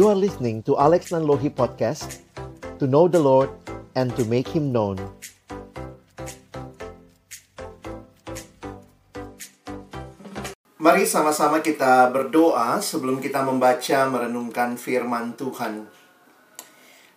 You are listening to Alex Nanlohi Podcast To know the Lord and to make Him known Mari sama-sama kita berdoa sebelum kita membaca merenungkan firman Tuhan.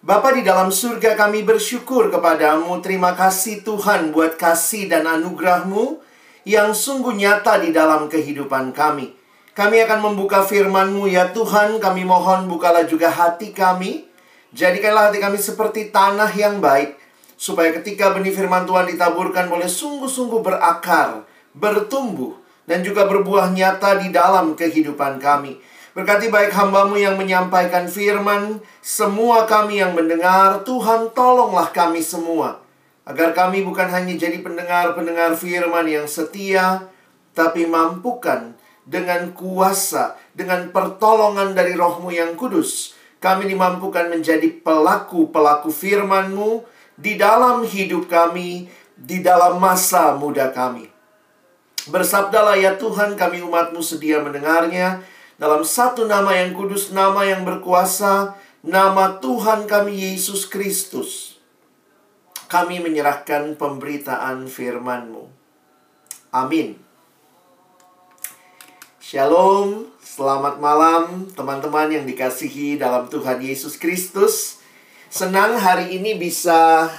Bapa di dalam surga kami bersyukur kepadamu. Terima kasih Tuhan buat kasih dan anugerahmu yang sungguh nyata di dalam kehidupan kami. Kami akan membuka firman-Mu ya Tuhan. Kami mohon bukalah juga hati kami. Jadikanlah hati kami seperti tanah yang baik. Supaya ketika benih firman Tuhan ditaburkan boleh sungguh-sungguh berakar, bertumbuh, dan juga berbuah nyata di dalam kehidupan kami. Berkati baik hambamu yang menyampaikan firman, semua kami yang mendengar, Tuhan tolonglah kami semua. Agar kami bukan hanya jadi pendengar-pendengar firman yang setia, tapi mampukan dengan kuasa, dengan pertolongan dari rohmu yang kudus. Kami dimampukan menjadi pelaku-pelaku firmanmu di dalam hidup kami, di dalam masa muda kami. Bersabdalah ya Tuhan kami umatmu sedia mendengarnya dalam satu nama yang kudus, nama yang berkuasa, nama Tuhan kami Yesus Kristus. Kami menyerahkan pemberitaan firman-Mu. Amin. Shalom, selamat malam teman-teman yang dikasihi dalam Tuhan Yesus Kristus. Senang hari ini bisa,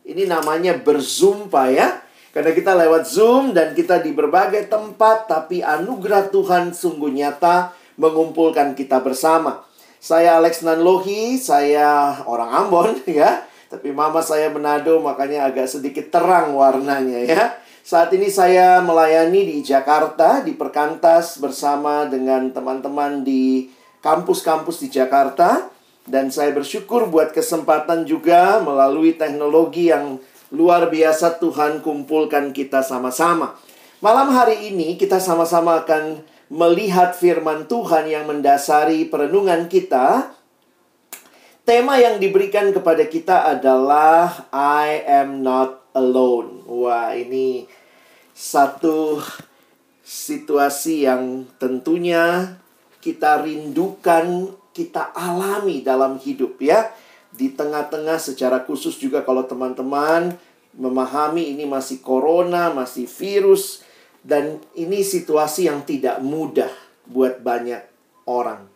ini namanya berzoom Pak ya karena kita lewat Zoom dan kita di berbagai tempat, tapi anugerah Tuhan sungguh nyata mengumpulkan kita bersama. Saya Alex Nanlohi, saya orang Ambon ya, tapi mama saya Manado makanya agak sedikit terang warnanya ya. Saat ini saya melayani di Jakarta, di Perkantas bersama dengan teman-teman di kampus-kampus di Jakarta. Dan saya bersyukur buat kesempatan juga melalui teknologi yang Luar biasa Tuhan kumpulkan kita sama-sama. Malam hari ini kita sama-sama akan melihat firman Tuhan yang mendasari perenungan kita. Tema yang diberikan kepada kita adalah I am not alone. Wah, ini satu situasi yang tentunya kita rindukan, kita alami dalam hidup ya di tengah-tengah secara khusus juga kalau teman-teman memahami ini masih corona, masih virus dan ini situasi yang tidak mudah buat banyak orang.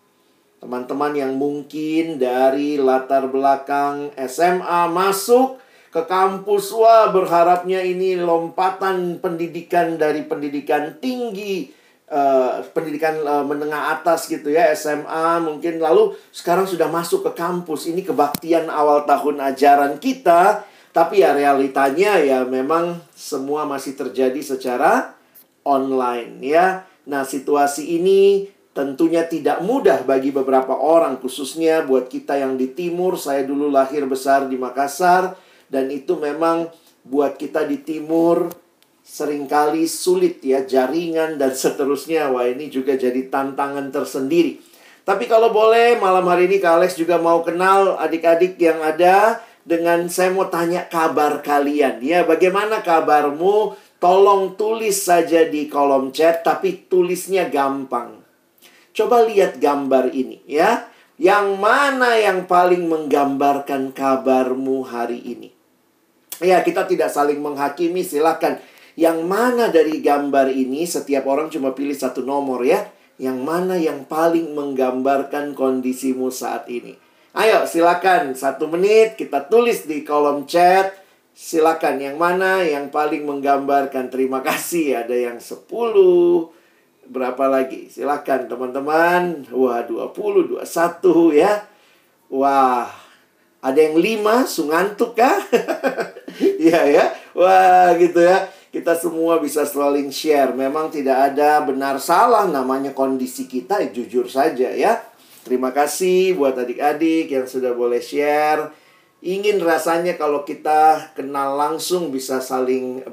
Teman-teman yang mungkin dari latar belakang SMA masuk ke kampus wah berharapnya ini lompatan pendidikan dari pendidikan tinggi uh, pendidikan uh, menengah atas gitu ya SMA mungkin. Lalu sekarang sudah masuk ke kampus. Ini kebaktian awal tahun ajaran kita. Tapi ya realitanya ya memang semua masih terjadi secara online ya. Nah situasi ini tentunya tidak mudah bagi beberapa orang khususnya buat kita yang di timur saya dulu lahir besar di Makassar dan itu memang buat kita di timur sering kali sulit ya jaringan dan seterusnya. Wah, ini juga jadi tantangan tersendiri. Tapi kalau boleh malam hari ini Kak Alex juga mau kenal adik-adik yang ada dengan saya mau tanya kabar kalian. Ya, bagaimana kabarmu? Tolong tulis saja di kolom chat tapi tulisnya gampang. Coba lihat gambar ini ya. Yang mana yang paling menggambarkan kabarmu hari ini? Ya, kita tidak saling menghakimi, silakan yang mana dari gambar ini setiap orang cuma pilih satu nomor ya. Yang mana yang paling menggambarkan kondisimu saat ini. Ayo silakan satu menit kita tulis di kolom chat. Silakan yang mana yang paling menggambarkan. Terima kasih ada yang 10 berapa lagi? Silakan teman-teman. Wah, 20, 21 ya. Wah, ada yang 5 sungantuk kah? Iya ya. Wah, gitu ya kita semua bisa saling share. Memang tidak ada benar salah namanya kondisi kita, ya, jujur saja ya. Terima kasih buat adik-adik yang sudah boleh share. Ingin rasanya kalau kita kenal langsung bisa saling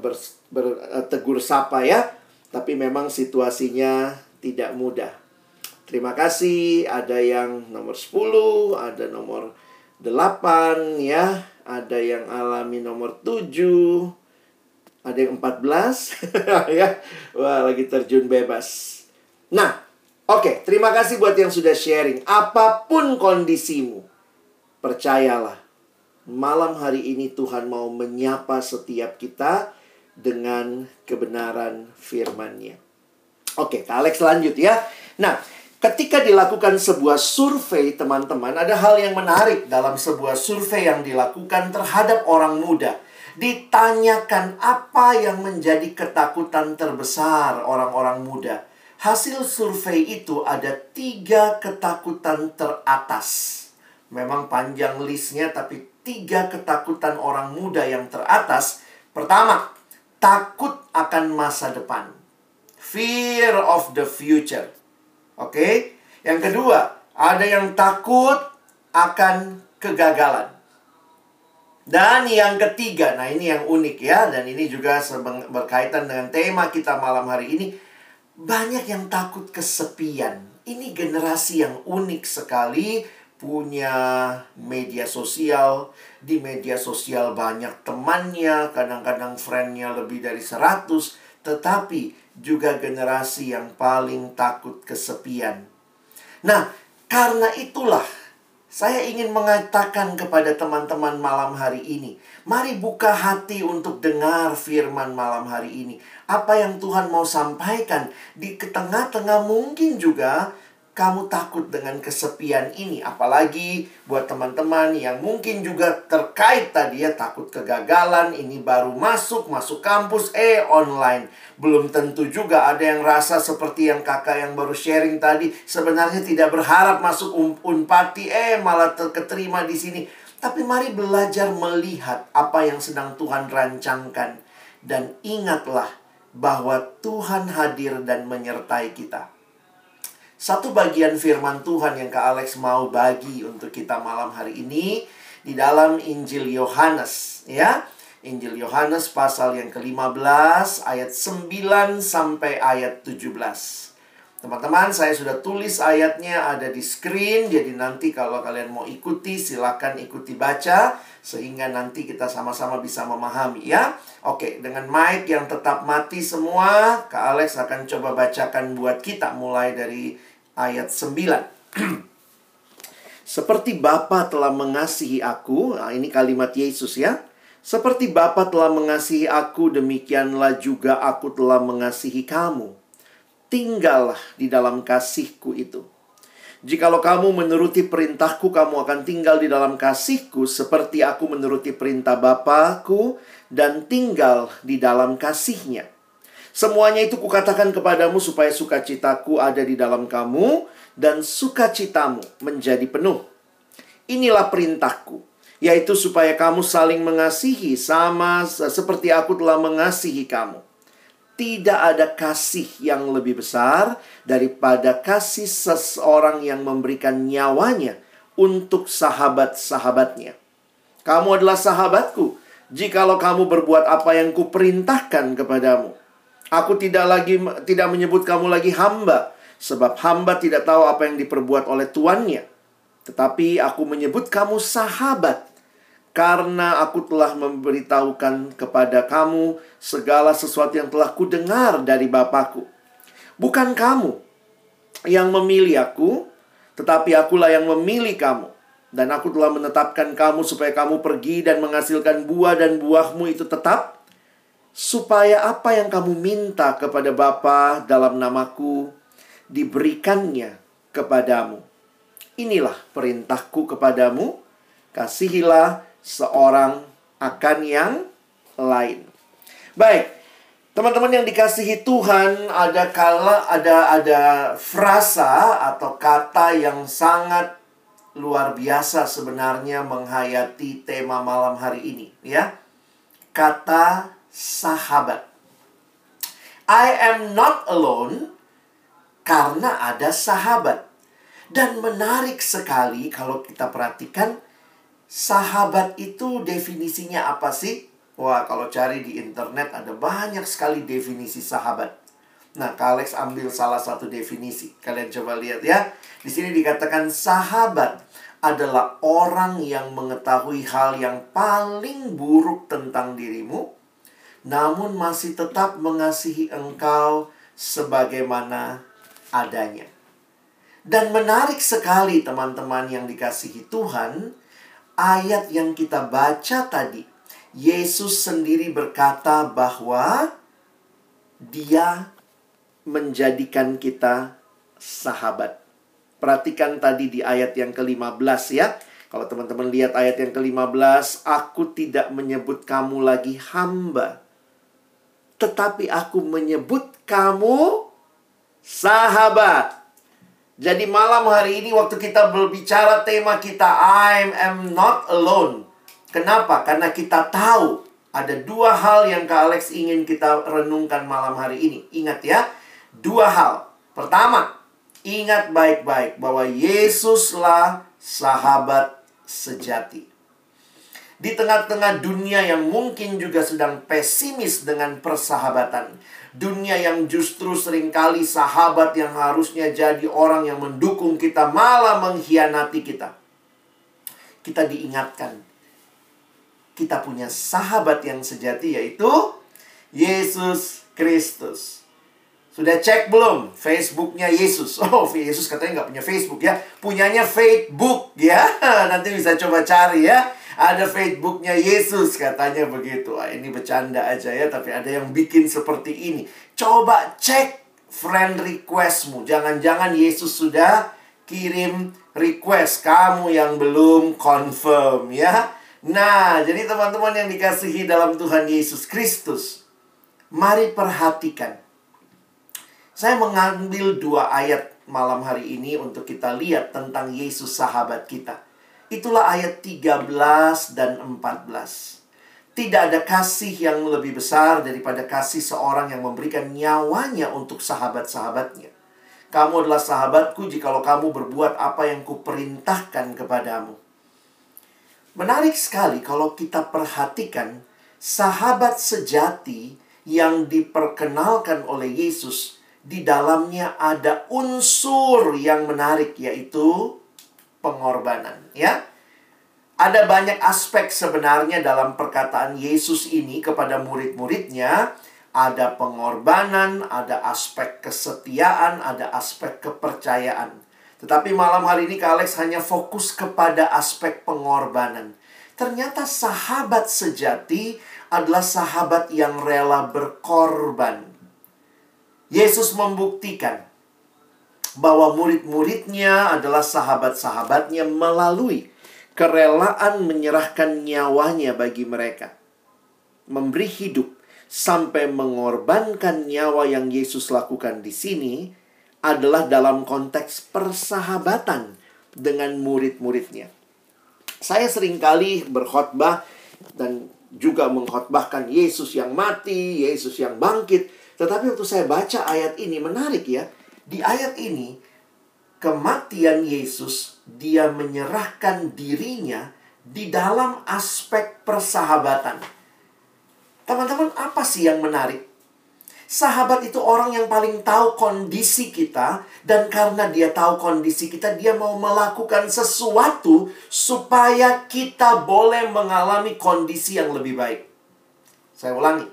bertegur ber, sapa ya. Tapi memang situasinya tidak mudah. Terima kasih. Ada yang nomor 10, ada nomor 8 ya. Ada yang alami nomor 7 ada yang 14 ya wah lagi terjun bebas nah Oke, terima kasih buat yang sudah sharing. Apa pun kondisimu, percayalah, malam hari ini Tuhan mau menyapa setiap kita dengan kebenaran firman-Nya. Oke, Kak Alex lanjut ya. Nah, ketika dilakukan sebuah survei, teman-teman, ada hal yang menarik dalam sebuah survei yang dilakukan terhadap orang muda. Ditanyakan apa yang menjadi ketakutan terbesar orang-orang muda hasil survei itu ada tiga ketakutan teratas. Memang panjang listnya, tapi tiga ketakutan orang muda yang teratas. Pertama, takut akan masa depan. Fear of the future. Oke? Okay? Yang kedua, ada yang takut akan kegagalan. Dan yang ketiga, nah ini yang unik ya, dan ini juga berkaitan dengan tema kita malam hari ini banyak yang takut kesepian. Ini generasi yang unik sekali, punya media sosial. Di media sosial banyak temannya, kadang-kadang friendnya lebih dari 100. Tetapi juga generasi yang paling takut kesepian. Nah, karena itulah saya ingin mengatakan kepada teman-teman malam hari ini, mari buka hati untuk dengar firman malam hari ini apa yang Tuhan mau sampaikan di tengah-tengah mungkin juga kamu takut dengan kesepian ini apalagi buat teman-teman yang mungkin juga terkait tadi ya takut kegagalan ini baru masuk masuk kampus eh online. Belum tentu juga ada yang rasa seperti yang kakak yang baru sharing tadi sebenarnya tidak berharap masuk un unpati eh malah terketerima di sini. Tapi mari belajar melihat apa yang sedang Tuhan rancangkan. Dan ingatlah bahwa Tuhan hadir dan menyertai kita. Satu bagian firman Tuhan yang Kak Alex mau bagi untuk kita malam hari ini di dalam Injil Yohanes, ya. Injil Yohanes pasal yang ke-15 ayat 9 sampai ayat 17. Teman-teman, saya sudah tulis ayatnya ada di screen, jadi nanti kalau kalian mau ikuti, silakan ikuti baca, sehingga nanti kita sama-sama bisa memahami ya. Oke, dengan mic yang tetap mati semua, Kak Alex akan coba bacakan buat kita mulai dari ayat 9. Seperti Bapa telah mengasihi aku, nah ini kalimat Yesus ya. Seperti Bapa telah mengasihi aku, demikianlah juga aku telah mengasihi kamu tinggallah di dalam kasihku itu. Jikalau kamu menuruti perintahku, kamu akan tinggal di dalam kasihku seperti aku menuruti perintah Bapakku dan tinggal di dalam kasihnya. Semuanya itu kukatakan kepadamu supaya sukacitaku ada di dalam kamu dan sukacitamu menjadi penuh. Inilah perintahku, yaitu supaya kamu saling mengasihi sama seperti aku telah mengasihi kamu tidak ada kasih yang lebih besar daripada kasih seseorang yang memberikan nyawanya untuk sahabat-sahabatnya. Kamu adalah sahabatku, jikalau kamu berbuat apa yang kuperintahkan kepadamu. Aku tidak lagi tidak menyebut kamu lagi hamba, sebab hamba tidak tahu apa yang diperbuat oleh tuannya. Tetapi aku menyebut kamu sahabat, karena aku telah memberitahukan kepada kamu segala sesuatu yang telah kudengar dari Bapakku. Bukan kamu yang memilih aku, tetapi akulah yang memilih kamu. Dan aku telah menetapkan kamu supaya kamu pergi dan menghasilkan buah dan buahmu itu tetap. Supaya apa yang kamu minta kepada Bapa dalam namaku diberikannya kepadamu. Inilah perintahku kepadamu. Kasihilah seorang akan yang lain. Baik, teman-teman yang dikasihi Tuhan, ada kala ada ada frasa atau kata yang sangat luar biasa sebenarnya menghayati tema malam hari ini, ya. Kata sahabat. I am not alone karena ada sahabat. Dan menarik sekali kalau kita perhatikan Sahabat itu definisinya apa sih? Wah, kalau cari di internet ada banyak sekali definisi sahabat. Nah, Kalex ambil salah satu definisi. Kalian coba lihat ya. Di sini dikatakan sahabat adalah orang yang mengetahui hal yang paling buruk tentang dirimu, namun masih tetap mengasihi engkau sebagaimana adanya. Dan menarik sekali teman-teman yang dikasihi Tuhan, ayat yang kita baca tadi. Yesus sendiri berkata bahwa dia menjadikan kita sahabat. Perhatikan tadi di ayat yang ke-15 ya. Kalau teman-teman lihat ayat yang ke-15, aku tidak menyebut kamu lagi hamba. Tetapi aku menyebut kamu sahabat. Jadi malam hari ini waktu kita berbicara tema kita I am not alone. Kenapa? Karena kita tahu ada dua hal yang Kak Alex ingin kita renungkan malam hari ini. Ingat ya, dua hal. Pertama, ingat baik-baik bahwa Yesuslah sahabat sejati. Di tengah-tengah dunia yang mungkin juga sedang pesimis dengan persahabatan, Dunia yang justru sering kali sahabat yang harusnya jadi orang yang mendukung kita malah mengkhianati kita. Kita diingatkan. Kita punya sahabat yang sejati yaitu Yesus Kristus. Sudah cek belum Facebooknya Yesus? Oh, Yesus katanya nggak punya Facebook ya. Punyanya Facebook ya. Nanti bisa coba cari ya ada Facebooknya Yesus katanya begitu. Ah, ini bercanda aja ya, tapi ada yang bikin seperti ini. Coba cek friend requestmu. Jangan-jangan Yesus sudah kirim request kamu yang belum confirm ya. Nah, jadi teman-teman yang dikasihi dalam Tuhan Yesus Kristus, mari perhatikan. Saya mengambil dua ayat malam hari ini untuk kita lihat tentang Yesus sahabat kita. Itulah ayat 13 dan 14. Tidak ada kasih yang lebih besar daripada kasih seorang yang memberikan nyawanya untuk sahabat-sahabatnya. Kamu adalah sahabatku jikalau kamu berbuat apa yang kuperintahkan kepadamu. Menarik sekali kalau kita perhatikan sahabat sejati yang diperkenalkan oleh Yesus di dalamnya ada unsur yang menarik yaitu pengorbanan, ya. Ada banyak aspek sebenarnya dalam perkataan Yesus ini kepada murid-muridnya. Ada pengorbanan, ada aspek kesetiaan, ada aspek kepercayaan. Tetapi malam hari ini Kak Alex hanya fokus kepada aspek pengorbanan. Ternyata sahabat sejati adalah sahabat yang rela berkorban. Yesus membuktikan bahwa murid-muridnya adalah sahabat-sahabatnya melalui kerelaan menyerahkan nyawanya bagi mereka. Memberi hidup sampai mengorbankan nyawa yang Yesus lakukan di sini adalah dalam konteks persahabatan dengan murid-muridnya. Saya sering kali berkhotbah dan juga mengkhotbahkan Yesus yang mati, Yesus yang bangkit. Tetapi waktu saya baca ayat ini menarik ya. Di ayat ini, kematian Yesus, dia menyerahkan dirinya di dalam aspek persahabatan. Teman-teman, apa sih yang menarik? Sahabat itu orang yang paling tahu kondisi kita, dan karena dia tahu kondisi kita, dia mau melakukan sesuatu supaya kita boleh mengalami kondisi yang lebih baik. Saya ulangi,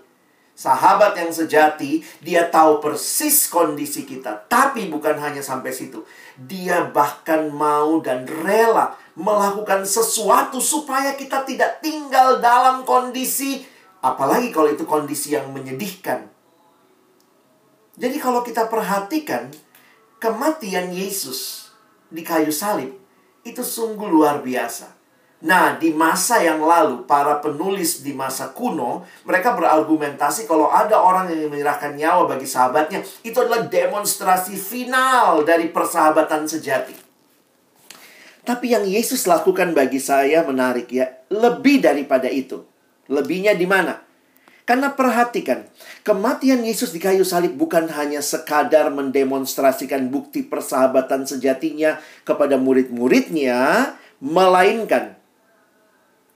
Sahabat yang sejati, dia tahu persis kondisi kita. Tapi bukan hanya sampai situ. Dia bahkan mau dan rela melakukan sesuatu supaya kita tidak tinggal dalam kondisi, apalagi kalau itu kondisi yang menyedihkan. Jadi kalau kita perhatikan, kematian Yesus di kayu salib itu sungguh luar biasa. Nah, di masa yang lalu, para penulis di masa kuno, mereka berargumentasi kalau ada orang yang menyerahkan nyawa bagi sahabatnya, itu adalah demonstrasi final dari persahabatan sejati. Tapi yang Yesus lakukan bagi saya menarik ya, lebih daripada itu. Lebihnya di mana? Karena perhatikan, kematian Yesus di kayu salib bukan hanya sekadar mendemonstrasikan bukti persahabatan sejatinya kepada murid-muridnya, melainkan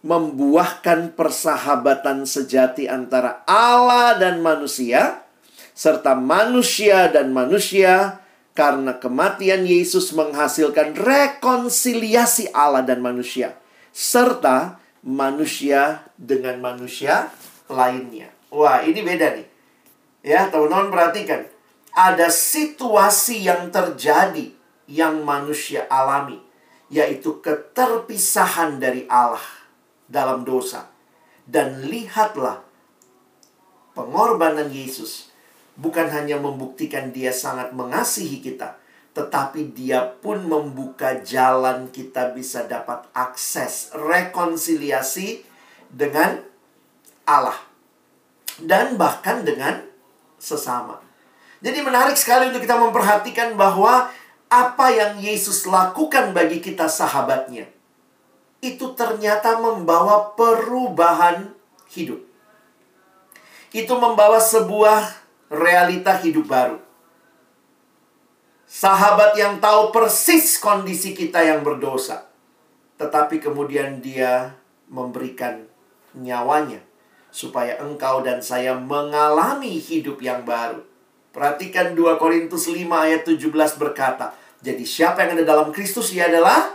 membuahkan persahabatan sejati antara Allah dan manusia, serta manusia dan manusia, karena kematian Yesus menghasilkan rekonsiliasi Allah dan manusia, serta manusia dengan manusia lainnya. Wah, ini beda nih. Ya, teman-teman perhatikan. Ada situasi yang terjadi yang manusia alami, yaitu keterpisahan dari Allah dalam dosa. Dan lihatlah pengorbanan Yesus bukan hanya membuktikan dia sangat mengasihi kita, tetapi dia pun membuka jalan kita bisa dapat akses rekonsiliasi dengan Allah dan bahkan dengan sesama. Jadi menarik sekali untuk kita memperhatikan bahwa apa yang Yesus lakukan bagi kita sahabatnya itu ternyata membawa perubahan hidup. Itu membawa sebuah realita hidup baru. Sahabat yang tahu persis kondisi kita yang berdosa. Tetapi kemudian dia memberikan nyawanya. Supaya engkau dan saya mengalami hidup yang baru. Perhatikan 2 Korintus 5 ayat 17 berkata. Jadi siapa yang ada dalam Kristus ia adalah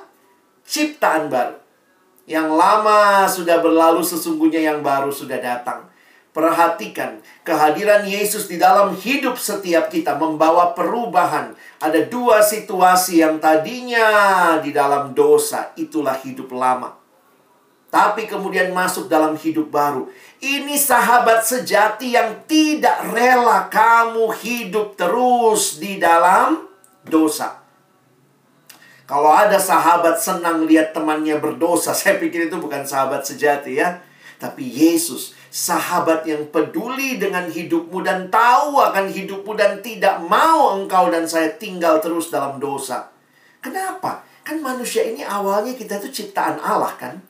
ciptaan baru. Yang lama sudah berlalu sesungguhnya yang baru sudah datang. Perhatikan, kehadiran Yesus di dalam hidup setiap kita membawa perubahan. Ada dua situasi yang tadinya di dalam dosa, itulah hidup lama. Tapi kemudian masuk dalam hidup baru. Ini sahabat sejati yang tidak rela kamu hidup terus di dalam dosa. Kalau ada sahabat senang lihat temannya berdosa, saya pikir itu bukan sahabat sejati ya. Tapi Yesus sahabat yang peduli dengan hidupmu dan tahu akan hidupmu dan tidak mau engkau dan saya tinggal terus dalam dosa. Kenapa? Kan manusia ini awalnya kita itu ciptaan Allah kan?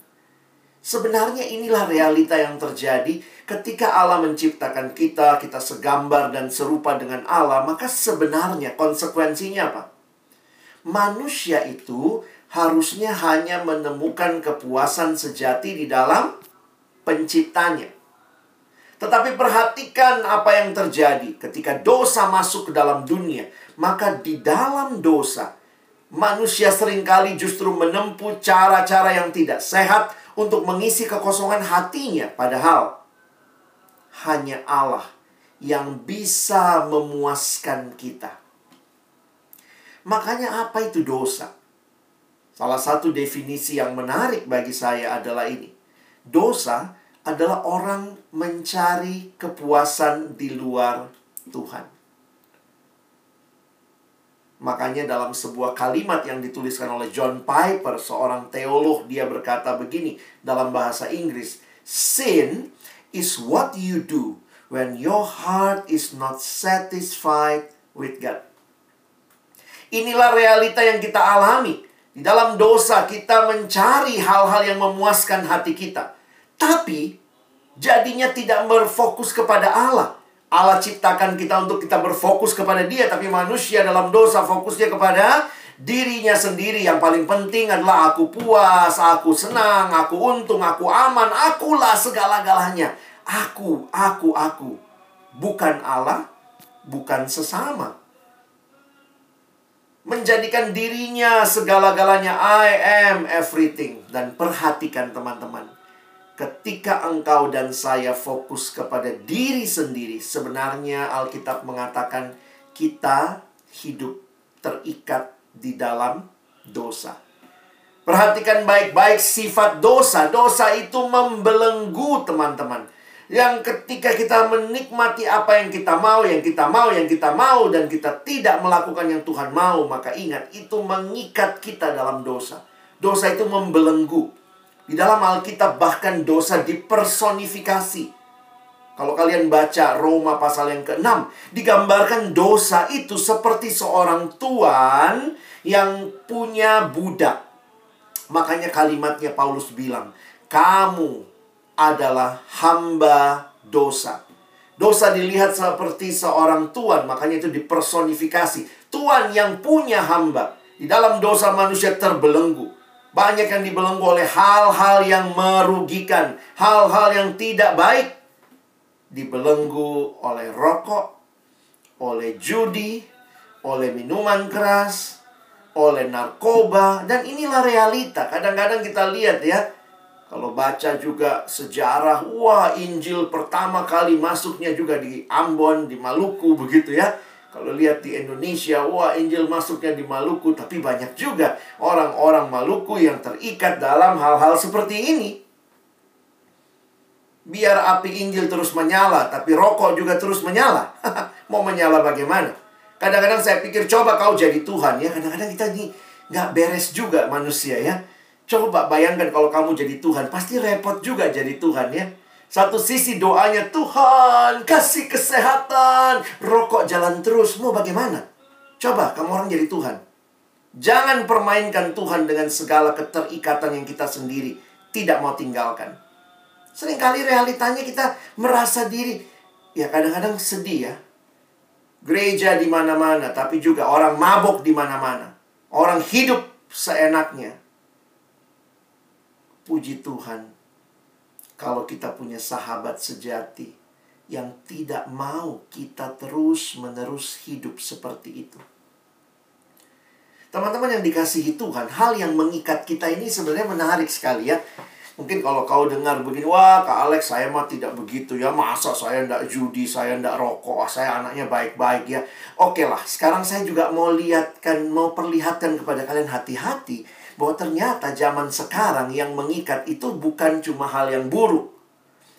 Sebenarnya inilah realita yang terjadi ketika Allah menciptakan kita, kita segambar dan serupa dengan Allah, maka sebenarnya konsekuensinya apa? Manusia itu harusnya hanya menemukan kepuasan sejati di dalam penciptanya. Tetapi perhatikan apa yang terjadi ketika dosa masuk ke dalam dunia. Maka di dalam dosa, manusia sering kali justru menempuh cara-cara yang tidak sehat untuk mengisi kekosongan hatinya. Padahal hanya Allah yang bisa memuaskan kita. Makanya apa itu dosa? Salah satu definisi yang menarik bagi saya adalah ini. Dosa adalah orang mencari kepuasan di luar Tuhan. Makanya dalam sebuah kalimat yang dituliskan oleh John Piper, seorang teolog, dia berkata begini dalam bahasa Inggris, Sin is what you do when your heart is not satisfied with God. Inilah realita yang kita alami. Di dalam dosa kita mencari hal-hal yang memuaskan hati kita. Tapi jadinya tidak berfokus kepada Allah. Allah ciptakan kita untuk kita berfokus kepada Dia, tapi manusia dalam dosa fokusnya kepada dirinya sendiri. Yang paling penting adalah aku puas, aku senang, aku untung, aku aman, akulah segala-galanya. Aku, aku, aku. Bukan Allah, bukan sesama. Menjadikan dirinya segala-galanya I am everything. Dan perhatikan teman-teman ketika engkau dan saya fokus kepada diri sendiri, sebenarnya Alkitab mengatakan kita hidup terikat di dalam dosa. Perhatikan baik-baik sifat dosa. Dosa itu membelenggu, teman-teman. Yang ketika kita menikmati apa yang kita mau, yang kita mau, yang kita mau, dan kita tidak melakukan yang Tuhan mau, maka ingat, itu mengikat kita dalam dosa. Dosa itu membelenggu. Di dalam Alkitab bahkan dosa dipersonifikasi. Kalau kalian baca Roma pasal yang ke-6, digambarkan dosa itu seperti seorang tuan yang punya budak. Makanya kalimatnya Paulus bilang, "Kamu adalah hamba dosa." Dosa dilihat seperti seorang tuan, makanya itu dipersonifikasi. Tuan yang punya hamba. Di dalam dosa manusia terbelenggu. Banyak yang dibelenggu oleh hal-hal yang merugikan, hal-hal yang tidak baik. Dibelenggu oleh rokok, oleh judi, oleh minuman keras, oleh narkoba, dan inilah realita. Kadang-kadang kita lihat ya, kalau baca juga sejarah, wah Injil pertama kali masuknya juga di Ambon, di Maluku begitu ya. Kalau lihat di Indonesia, wah Injil masuknya di Maluku, tapi banyak juga orang-orang Maluku yang terikat dalam hal-hal seperti ini. Biar api Injil terus menyala, tapi rokok juga terus menyala. Mau menyala bagaimana? Kadang-kadang saya pikir, coba kau jadi Tuhan ya. Kadang-kadang kita nih nggak beres juga manusia ya. Coba bayangkan kalau kamu jadi Tuhan, pasti repot juga jadi Tuhan ya. Satu sisi doanya Tuhan kasih kesehatan, rokok jalan terus. Mau bagaimana? Coba kamu orang jadi Tuhan. Jangan permainkan Tuhan dengan segala keterikatan yang kita sendiri tidak mau tinggalkan. Seringkali realitanya kita merasa diri ya kadang-kadang sedih ya. Gereja di mana-mana, tapi juga orang mabok di mana-mana. Orang hidup seenaknya. Puji Tuhan, kalau kita punya sahabat sejati yang tidak mau kita terus-menerus hidup seperti itu. Teman-teman yang dikasihi Tuhan, hal yang mengikat kita ini sebenarnya menarik sekali ya. Mungkin kalau kau dengar begini, wah Kak Alex saya mah tidak begitu ya. Masa saya ndak judi, saya ndak rokok, saya anaknya baik-baik ya. Oke lah, sekarang saya juga mau lihatkan, mau perlihatkan kepada kalian hati-hati bahwa ternyata zaman sekarang yang mengikat itu bukan cuma hal yang buruk.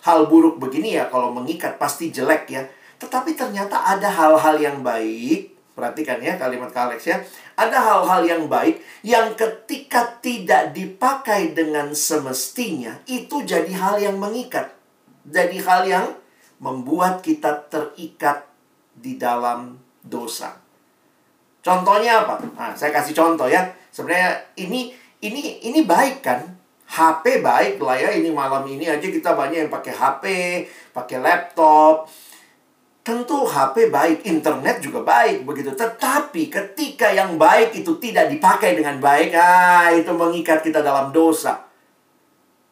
Hal buruk begini ya kalau mengikat pasti jelek ya. Tetapi ternyata ada hal-hal yang baik. Perhatikan ya kalimat Kalex ya. Ada hal-hal yang baik yang ketika tidak dipakai dengan semestinya itu jadi hal yang mengikat. Jadi hal yang membuat kita terikat di dalam dosa. Contohnya apa? Nah, saya kasih contoh ya Sebenarnya ini ini ini baik kan? HP baik lah ya. Ini malam ini aja kita banyak yang pakai HP, pakai laptop. Tentu HP baik, internet juga baik begitu. Tetapi ketika yang baik itu tidak dipakai dengan baik, ah itu mengikat kita dalam dosa.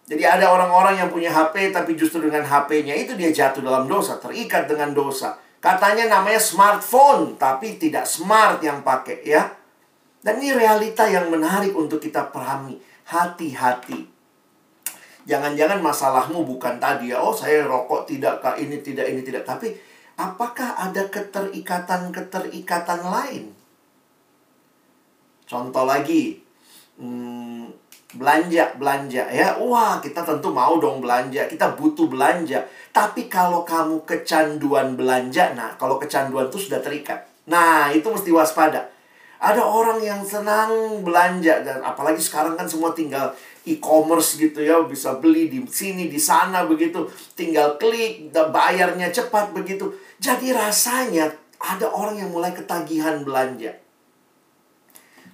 Jadi ada orang-orang yang punya HP tapi justru dengan HP-nya itu dia jatuh dalam dosa, terikat dengan dosa. Katanya namanya smartphone, tapi tidak smart yang pakai ya. Dan ini realita yang menarik untuk kita pahami. Hati-hati. Jangan-jangan masalahmu bukan tadi ya, oh saya rokok tidak, kak ini tidak, ini tidak. Tapi apakah ada keterikatan-keterikatan lain? Contoh lagi, hmm, belanja, belanja ya. Wah, kita tentu mau dong belanja. Kita butuh belanja. Tapi kalau kamu kecanduan belanja, nah kalau kecanduan itu sudah terikat. Nah, itu mesti waspada. Ada orang yang senang belanja dan apalagi sekarang kan semua tinggal e-commerce gitu ya, bisa beli di sini di sana begitu, tinggal klik, bayarnya cepat begitu. Jadi rasanya ada orang yang mulai ketagihan belanja.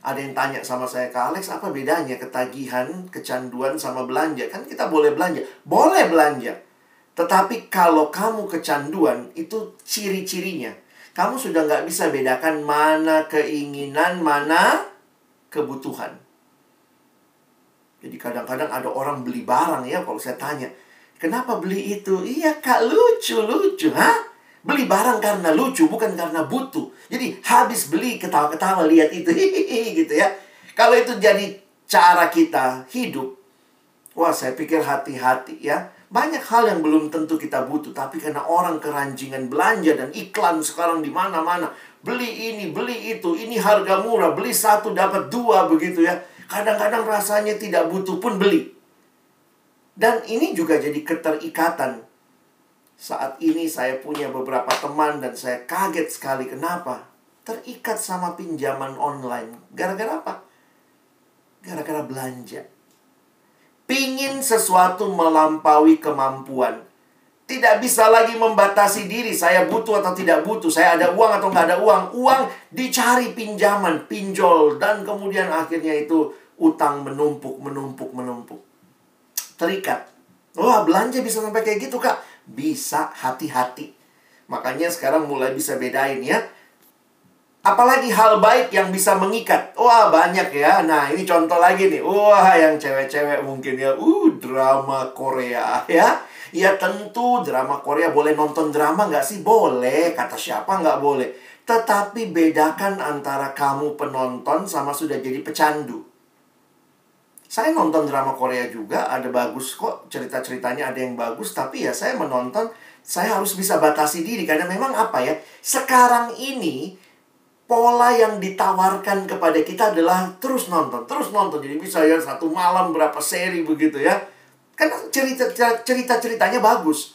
Ada yang tanya sama saya, Kak Alex, apa bedanya ketagihan, kecanduan sama belanja? Kan kita boleh belanja. Boleh belanja. Tetapi kalau kamu kecanduan, itu ciri-cirinya kamu sudah nggak bisa bedakan mana keinginan, mana kebutuhan. Jadi kadang-kadang ada orang beli barang ya, kalau saya tanya, kenapa beli itu? Iya kak, lucu, lucu, ha? Beli barang karena lucu, bukan karena butuh. Jadi habis beli, ketawa-ketawa, lihat itu, gitu ya. Kalau itu jadi cara kita hidup, wah saya pikir hati-hati ya. Banyak hal yang belum tentu kita butuh, tapi karena orang keranjingan belanja dan iklan sekarang di mana-mana, beli ini, beli itu, ini harga murah, beli satu dapat dua begitu ya. Kadang-kadang rasanya tidak butuh pun beli. Dan ini juga jadi keterikatan. Saat ini saya punya beberapa teman dan saya kaget sekali kenapa? Terikat sama pinjaman online. Gara-gara apa? Gara-gara belanja pingin sesuatu melampaui kemampuan. Tidak bisa lagi membatasi diri, saya butuh atau tidak butuh, saya ada uang atau nggak ada uang. Uang dicari pinjaman, pinjol, dan kemudian akhirnya itu utang menumpuk, menumpuk, menumpuk. Terikat. Wah, belanja bisa sampai kayak gitu, Kak. Bisa hati-hati. Makanya sekarang mulai bisa bedain ya Apalagi hal baik yang bisa mengikat. Wah, banyak ya. Nah, ini contoh lagi nih. Wah, yang cewek-cewek mungkin ya. Uh, drama Korea ya. Ya tentu drama Korea boleh nonton drama nggak sih? Boleh. Kata siapa nggak boleh. Tetapi bedakan antara kamu penonton sama sudah jadi pecandu. Saya nonton drama Korea juga, ada bagus kok cerita-ceritanya ada yang bagus, tapi ya saya menonton saya harus bisa batasi diri karena memang apa ya? Sekarang ini pola yang ditawarkan kepada kita adalah terus nonton, terus nonton. Jadi bisa ya satu malam berapa seri begitu ya. Kan cerita cerita ceritanya bagus.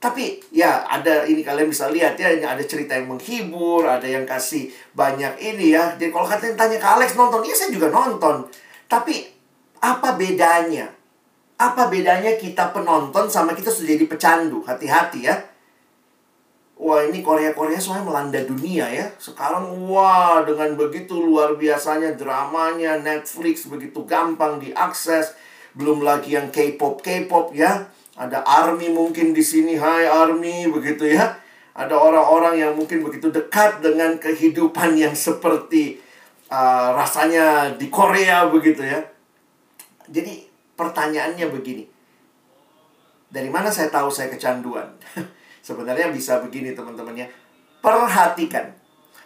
Tapi ya ada ini kalian bisa lihat ya ada cerita yang menghibur, ada yang kasih banyak ini ya. Jadi kalau kalian tanya ke Alex nonton, iya saya juga nonton. Tapi apa bedanya? Apa bedanya kita penonton sama kita sudah jadi pecandu? Hati-hati ya. Wah ini Korea-Korea soalnya melanda dunia ya. Sekarang wah dengan begitu luar biasanya dramanya Netflix begitu gampang diakses. Belum lagi yang K-pop K-pop ya. Ada ARMY mungkin di sini. Hai ARMY begitu ya. Ada orang-orang yang mungkin begitu dekat dengan kehidupan yang seperti uh, rasanya di Korea begitu ya. Jadi pertanyaannya begini. Dari mana saya tahu saya kecanduan? Sebenarnya bisa begini teman-teman ya. Perhatikan.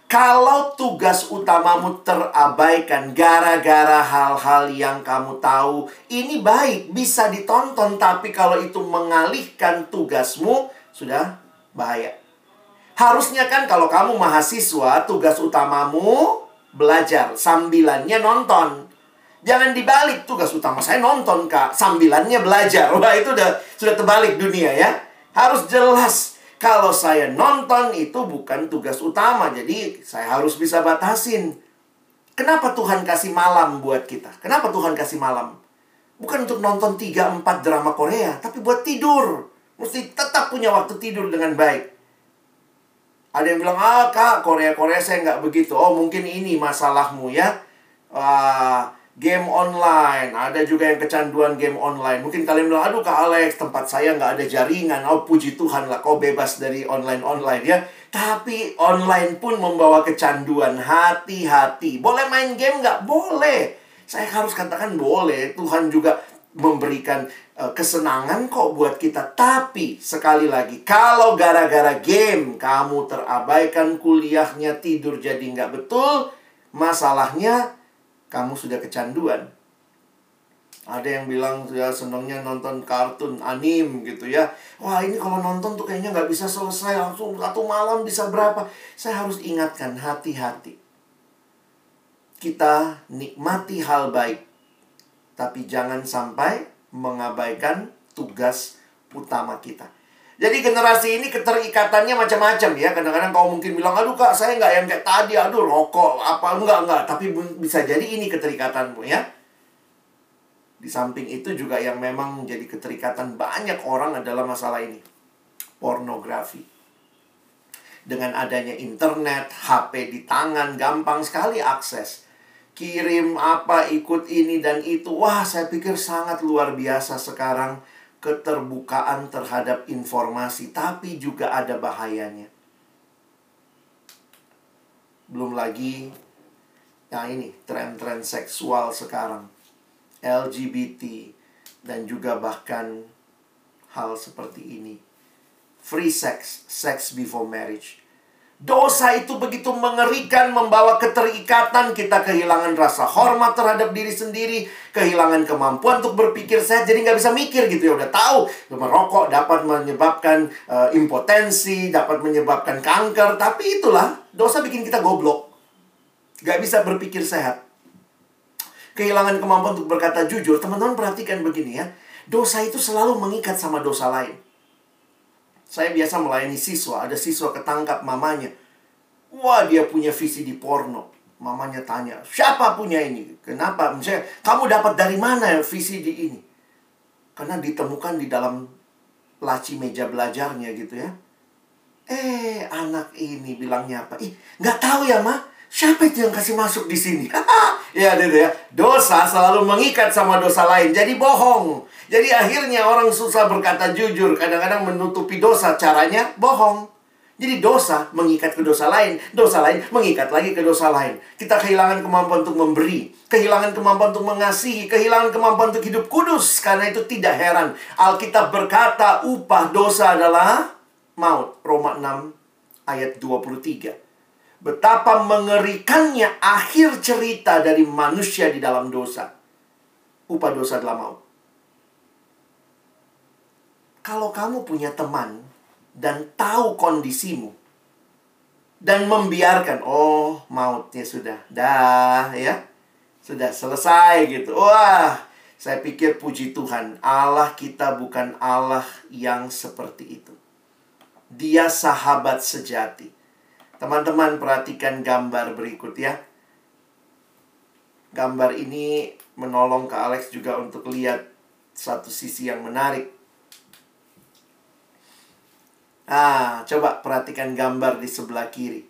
Kalau tugas utamamu terabaikan gara-gara hal-hal yang kamu tahu, ini baik, bisa ditonton. Tapi kalau itu mengalihkan tugasmu, sudah bahaya. Harusnya kan kalau kamu mahasiswa, tugas utamamu belajar. Sambilannya nonton. Jangan dibalik tugas utama saya nonton kak, sambilannya belajar. Wah itu udah sudah terbalik dunia ya. Harus jelas kalau saya nonton itu bukan tugas utama, jadi saya harus bisa batasin. Kenapa Tuhan kasih malam buat kita? Kenapa Tuhan kasih malam? Bukan untuk nonton 3-4 drama Korea, tapi buat tidur. Mesti tetap punya waktu tidur dengan baik. Ada yang bilang, ah kak, Korea-Korea saya nggak begitu. Oh mungkin ini masalahmu ya. Wah, game online. Ada juga yang kecanduan game online. Mungkin kalian bilang, aduh Kak Alex, tempat saya nggak ada jaringan. Oh puji Tuhan lah, kau bebas dari online-online ya. Tapi online pun membawa kecanduan. Hati-hati. Boleh main game nggak? Boleh. Saya harus katakan boleh. Tuhan juga memberikan uh, kesenangan kok buat kita. Tapi sekali lagi, kalau gara-gara game kamu terabaikan kuliahnya tidur jadi nggak betul, masalahnya kamu sudah kecanduan. Ada yang bilang ya senangnya nonton kartun anim gitu ya. Wah ini kalau nonton tuh kayaknya nggak bisa selesai langsung satu malam bisa berapa. Saya harus ingatkan hati-hati. Kita nikmati hal baik. Tapi jangan sampai mengabaikan tugas utama kita. Jadi generasi ini keterikatannya macam-macam ya. Kadang-kadang kau mungkin bilang, aduh kak saya nggak yang kayak tadi, aduh rokok, apa, enggak, enggak. Tapi bisa jadi ini keterikatanmu ya. Di samping itu juga yang memang menjadi keterikatan banyak orang adalah masalah ini. Pornografi. Dengan adanya internet, HP di tangan, gampang sekali akses. Kirim apa, ikut ini dan itu. Wah, saya pikir sangat luar biasa sekarang keterbukaan terhadap informasi, tapi juga ada bahayanya. Belum lagi, yang ini, tren-tren seksual sekarang. LGBT, dan juga bahkan hal seperti ini. Free sex, sex before marriage. Dosa itu begitu mengerikan membawa keterikatan kita kehilangan rasa hormat terhadap diri sendiri, kehilangan kemampuan untuk berpikir sehat, jadi nggak bisa mikir gitu ya. Udah tahu merokok dapat menyebabkan uh, impotensi, dapat menyebabkan kanker, tapi itulah dosa bikin kita goblok, nggak bisa berpikir sehat. Kehilangan kemampuan untuk berkata jujur, teman-teman perhatikan begini ya, dosa itu selalu mengikat sama dosa lain. Saya biasa melayani siswa, ada siswa ketangkap mamanya. Wah, dia punya visi di porno. Mamanya tanya, siapa punya ini? Kenapa? Misalnya, kamu dapat dari mana visi di ini? Karena ditemukan di dalam laci meja belajarnya gitu ya. Eh, anak ini bilangnya apa? Ih, nggak tahu ya, Ma. Siapa itu yang kasih masuk di sini? ya, gitu ya. Dosa selalu mengikat sama dosa lain. Jadi bohong. Jadi akhirnya orang susah berkata jujur. Kadang-kadang menutupi dosa. Caranya bohong. Jadi dosa mengikat ke dosa lain. Dosa lain mengikat lagi ke dosa lain. Kita kehilangan kemampuan untuk memberi. Kehilangan kemampuan untuk mengasihi. Kehilangan kemampuan untuk hidup kudus. Karena itu tidak heran. Alkitab berkata upah dosa adalah maut. Roma 6 ayat 23. Betapa mengerikannya akhir cerita dari manusia di dalam dosa. Upah dosa adalah maut. Kalau kamu punya teman dan tahu kondisimu dan membiarkan oh mautnya sudah dah ya sudah selesai gitu wah saya pikir puji Tuhan Allah kita bukan Allah yang seperti itu dia sahabat sejati teman-teman perhatikan gambar berikut ya gambar ini menolong ke Alex juga untuk lihat satu sisi yang menarik Ah, coba perhatikan gambar di sebelah kiri.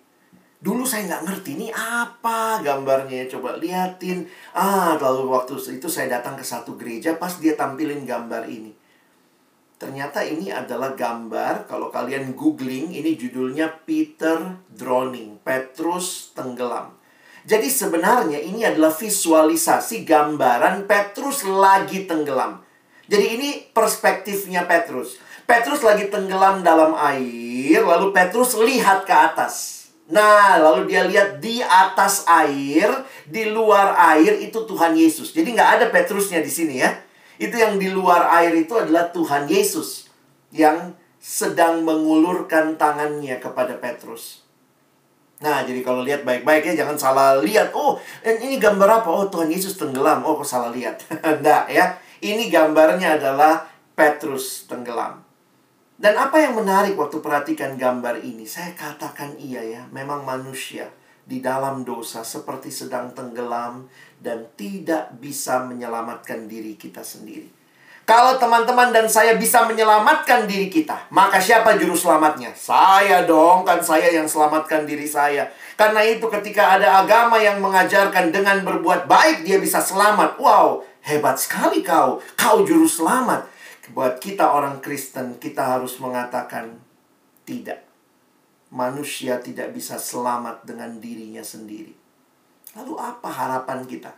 Dulu saya nggak ngerti ini apa gambarnya. Coba liatin. Ah, lalu waktu itu saya datang ke satu gereja pas dia tampilin gambar ini. Ternyata ini adalah gambar, kalau kalian googling, ini judulnya Peter Drowning, Petrus tenggelam. Jadi sebenarnya ini adalah visualisasi gambaran Petrus lagi tenggelam. Jadi ini perspektifnya Petrus. Petrus lagi tenggelam dalam air, lalu Petrus lihat ke atas. Nah, lalu dia lihat di atas air, di luar air itu Tuhan Yesus. Jadi nggak ada Petrusnya di sini ya. Itu yang di luar air itu adalah Tuhan Yesus yang sedang mengulurkan tangannya kepada Petrus. Nah, jadi kalau lihat baik-baik ya, jangan salah lihat. Oh, ini gambar apa? Oh, Tuhan Yesus tenggelam. Oh, kok salah lihat? Enggak ya. Ini gambarnya adalah Petrus tenggelam. Dan apa yang menarik waktu perhatikan gambar ini? Saya katakan iya ya, memang manusia di dalam dosa seperti sedang tenggelam dan tidak bisa menyelamatkan diri kita sendiri. Kalau teman-teman dan saya bisa menyelamatkan diri kita, maka siapa juru selamatnya? Saya dong, kan saya yang selamatkan diri saya. Karena itu ketika ada agama yang mengajarkan dengan berbuat baik dia bisa selamat. Wow, hebat sekali kau. Kau juru selamat. Buat kita orang Kristen, kita harus mengatakan tidak. Manusia tidak bisa selamat dengan dirinya sendiri. Lalu apa harapan kita?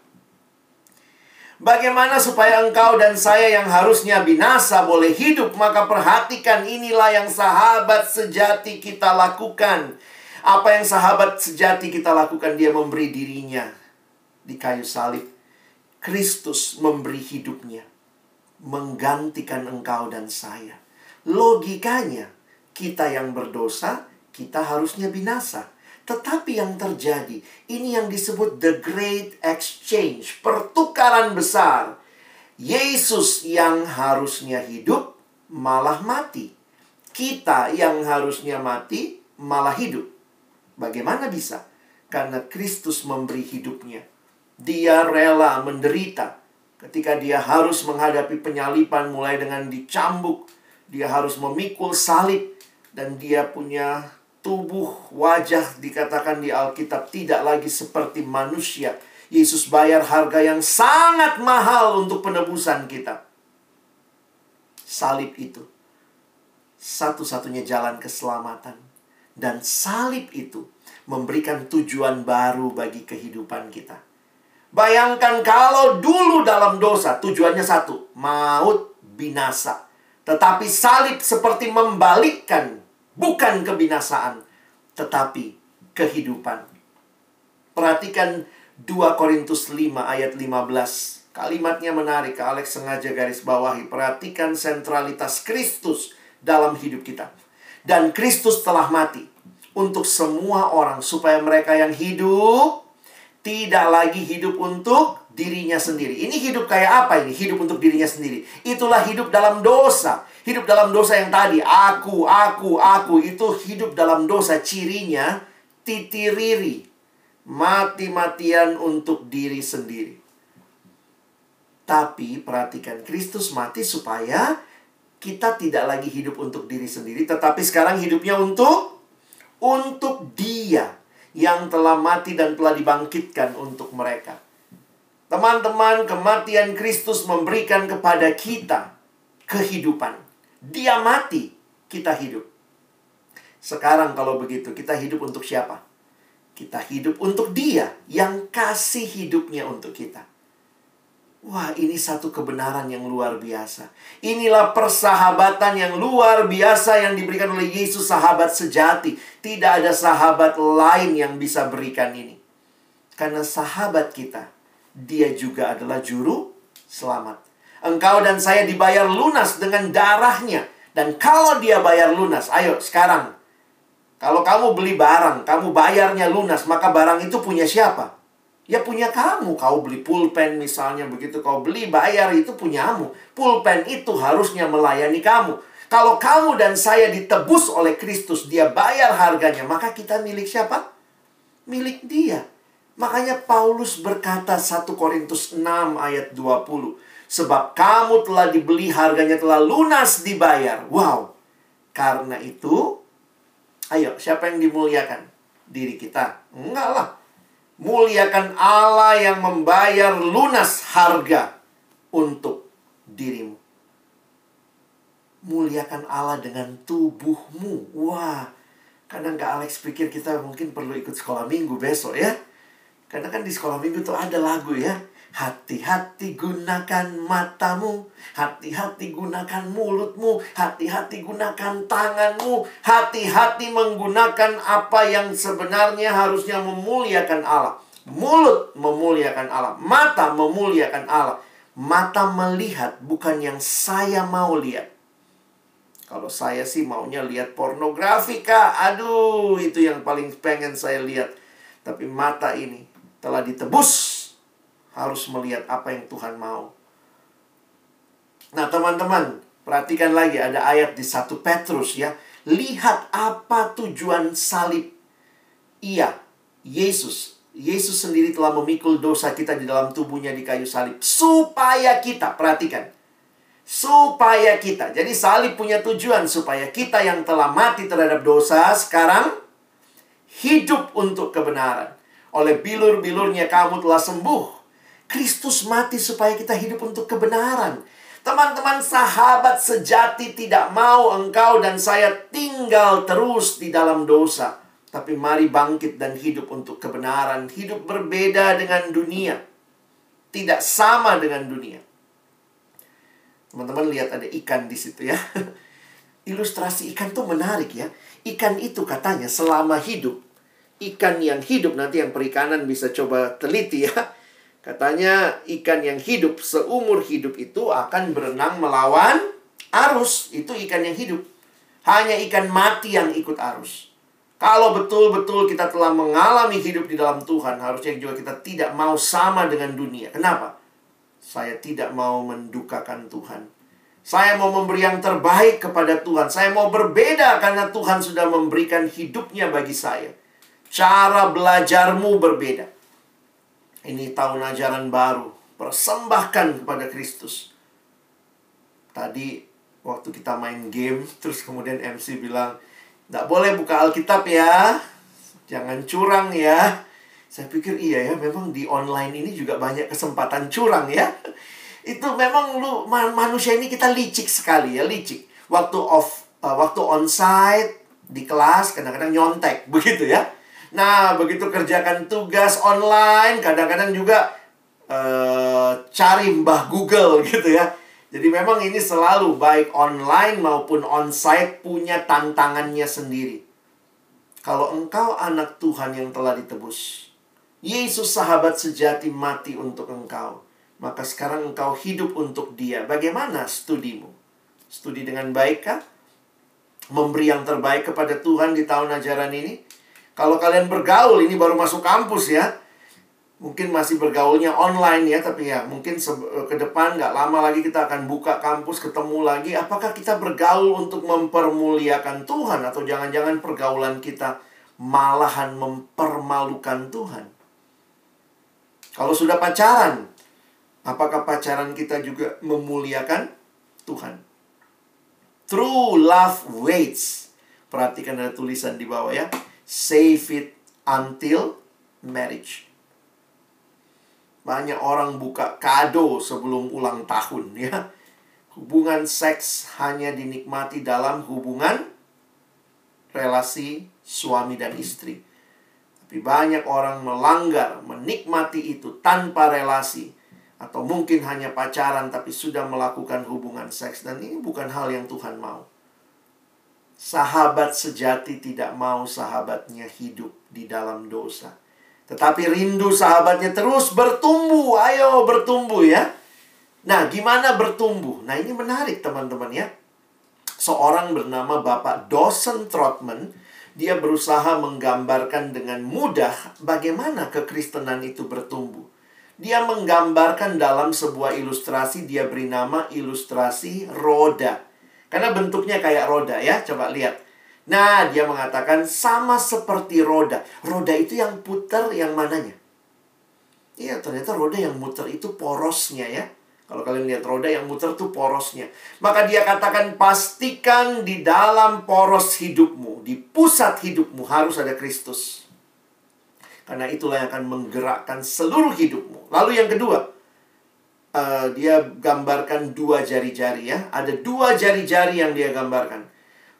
Bagaimana supaya engkau dan saya yang harusnya binasa boleh hidup? Maka perhatikan inilah yang sahabat sejati kita lakukan. Apa yang sahabat sejati kita lakukan? Dia memberi dirinya di kayu salib. Kristus memberi hidupnya menggantikan engkau dan saya. Logikanya, kita yang berdosa, kita harusnya binasa. Tetapi yang terjadi, ini yang disebut the great exchange, pertukaran besar. Yesus yang harusnya hidup malah mati. Kita yang harusnya mati malah hidup. Bagaimana bisa? Karena Kristus memberi hidupnya. Dia rela menderita ketika dia harus menghadapi penyalipan mulai dengan dicambuk, dia harus memikul salib dan dia punya tubuh wajah dikatakan di Alkitab tidak lagi seperti manusia. Yesus bayar harga yang sangat mahal untuk penebusan kita. Salib itu satu-satunya jalan keselamatan dan salib itu memberikan tujuan baru bagi kehidupan kita. Bayangkan kalau dulu dalam dosa tujuannya satu, maut binasa. Tetapi salib seperti membalikkan bukan kebinasaan, tetapi kehidupan. Perhatikan 2 Korintus 5 ayat 15. Kalimatnya menarik, Alex sengaja garis bawahi. Perhatikan sentralitas Kristus dalam hidup kita. Dan Kristus telah mati untuk semua orang supaya mereka yang hidup tidak lagi hidup untuk dirinya sendiri. Ini hidup kayak apa ini? Hidup untuk dirinya sendiri. Itulah hidup dalam dosa. Hidup dalam dosa yang tadi, aku, aku, aku, itu hidup dalam dosa. Cirinya titiriri. Mati-matian untuk diri sendiri. Tapi perhatikan, Kristus mati supaya kita tidak lagi hidup untuk diri sendiri, tetapi sekarang hidupnya untuk untuk Dia yang telah mati dan telah dibangkitkan untuk mereka. Teman-teman, kematian Kristus memberikan kepada kita kehidupan. Dia mati, kita hidup. Sekarang kalau begitu, kita hidup untuk siapa? Kita hidup untuk Dia yang kasih hidupnya untuk kita. Wah, ini satu kebenaran yang luar biasa. Inilah persahabatan yang luar biasa yang diberikan oleh Yesus, sahabat sejati. Tidak ada sahabat lain yang bisa berikan ini. Karena sahabat kita, dia juga adalah juru selamat. Engkau dan saya dibayar lunas dengan darahnya. Dan kalau dia bayar lunas, ayo sekarang. Kalau kamu beli barang, kamu bayarnya lunas, maka barang itu punya siapa? Ya punya kamu. Kau beli pulpen misalnya begitu kau beli bayar itu punyamu. Pulpen itu harusnya melayani kamu. Kalau kamu dan saya ditebus oleh Kristus, dia bayar harganya, maka kita milik siapa? Milik dia. Makanya Paulus berkata 1 Korintus 6 ayat 20. Sebab kamu telah dibeli harganya telah lunas dibayar. Wow. Karena itu, ayo siapa yang dimuliakan? Diri kita? Enggak lah Muliakan Allah yang membayar lunas harga untuk dirimu. Muliakan Allah dengan tubuhmu. Wah, kadang Kak Alex pikir kita mungkin perlu ikut sekolah minggu besok ya. Karena kan di sekolah minggu tuh ada lagu ya. Hati-hati gunakan matamu, hati-hati gunakan mulutmu, hati-hati gunakan tanganmu, hati-hati menggunakan apa yang sebenarnya harusnya memuliakan Allah. Mulut memuliakan Allah, mata memuliakan Allah. Mata melihat bukan yang saya mau lihat. Kalau saya sih maunya lihat pornografi kak, aduh itu yang paling pengen saya lihat. Tapi mata ini telah ditebus harus melihat apa yang Tuhan mau. Nah, teman-teman, perhatikan lagi ada ayat di satu Petrus ya. Lihat apa tujuan salib. Iya, Yesus. Yesus sendiri telah memikul dosa kita di dalam tubuhnya di kayu salib. Supaya kita, perhatikan. Supaya kita. Jadi salib punya tujuan supaya kita yang telah mati terhadap dosa sekarang hidup untuk kebenaran. Oleh bilur-bilurnya kamu telah sembuh Kristus mati supaya kita hidup untuk kebenaran. Teman-teman sahabat sejati tidak mau engkau dan saya tinggal terus di dalam dosa. Tapi mari bangkit dan hidup untuk kebenaran. Hidup berbeda dengan dunia. Tidak sama dengan dunia. Teman-teman lihat ada ikan di situ ya. Ilustrasi ikan tuh menarik ya. Ikan itu katanya selama hidup. Ikan yang hidup nanti yang perikanan bisa coba teliti ya Katanya ikan yang hidup seumur hidup itu akan berenang melawan arus. Itu ikan yang hidup. Hanya ikan mati yang ikut arus. Kalau betul-betul kita telah mengalami hidup di dalam Tuhan, harusnya juga kita tidak mau sama dengan dunia. Kenapa? Saya tidak mau mendukakan Tuhan. Saya mau memberi yang terbaik kepada Tuhan. Saya mau berbeda karena Tuhan sudah memberikan hidupnya bagi saya. Cara belajarmu berbeda. Ini tahun ajaran baru. Persembahkan kepada Kristus. Tadi waktu kita main game, terus kemudian MC bilang, Nggak boleh buka Alkitab ya. Jangan curang ya. Saya pikir iya ya, memang di online ini juga banyak kesempatan curang ya. Itu memang lu manusia ini kita licik sekali ya, licik. Waktu off, uh, waktu onsite di kelas kadang-kadang nyontek begitu ya Nah, begitu kerjakan tugas online, kadang-kadang juga uh, cari mbah Google gitu ya. Jadi memang ini selalu baik online maupun onsite punya tantangannya sendiri. Kalau engkau anak Tuhan yang telah ditebus, Yesus sahabat sejati mati untuk engkau, maka sekarang engkau hidup untuk dia. Bagaimana studimu? Studi dengan baikkah? Memberi yang terbaik kepada Tuhan di tahun ajaran ini? Kalau kalian bergaul, ini baru masuk kampus ya. Mungkin masih bergaulnya online ya, tapi ya mungkin ke depan nggak lama lagi kita akan buka kampus, ketemu lagi. Apakah kita bergaul untuk mempermuliakan Tuhan atau jangan-jangan pergaulan kita malahan mempermalukan Tuhan? Kalau sudah pacaran, apakah pacaran kita juga memuliakan Tuhan? True love waits. Perhatikan ada tulisan di bawah ya save it until marriage. Banyak orang buka kado sebelum ulang tahun ya. Hubungan seks hanya dinikmati dalam hubungan relasi suami dan istri. Tapi banyak orang melanggar, menikmati itu tanpa relasi. Atau mungkin hanya pacaran tapi sudah melakukan hubungan seks. Dan ini bukan hal yang Tuhan mau. Sahabat sejati tidak mau sahabatnya hidup di dalam dosa. Tetapi rindu sahabatnya terus bertumbuh. Ayo bertumbuh ya. Nah, gimana bertumbuh? Nah, ini menarik teman-teman ya. Seorang bernama Bapak Dawson Trotman, dia berusaha menggambarkan dengan mudah bagaimana kekristenan itu bertumbuh. Dia menggambarkan dalam sebuah ilustrasi, dia beri nama ilustrasi roda. Karena bentuknya kayak roda ya, coba lihat. Nah, dia mengatakan sama seperti roda. Roda itu yang putar yang mananya? Iya, ternyata roda yang muter itu porosnya ya. Kalau kalian lihat roda yang muter tuh porosnya. Maka dia katakan pastikan di dalam poros hidupmu, di pusat hidupmu harus ada Kristus. Karena itulah yang akan menggerakkan seluruh hidupmu. Lalu yang kedua, uh, dia gambarkan dua jari-jari ya. Ada dua jari-jari yang dia gambarkan.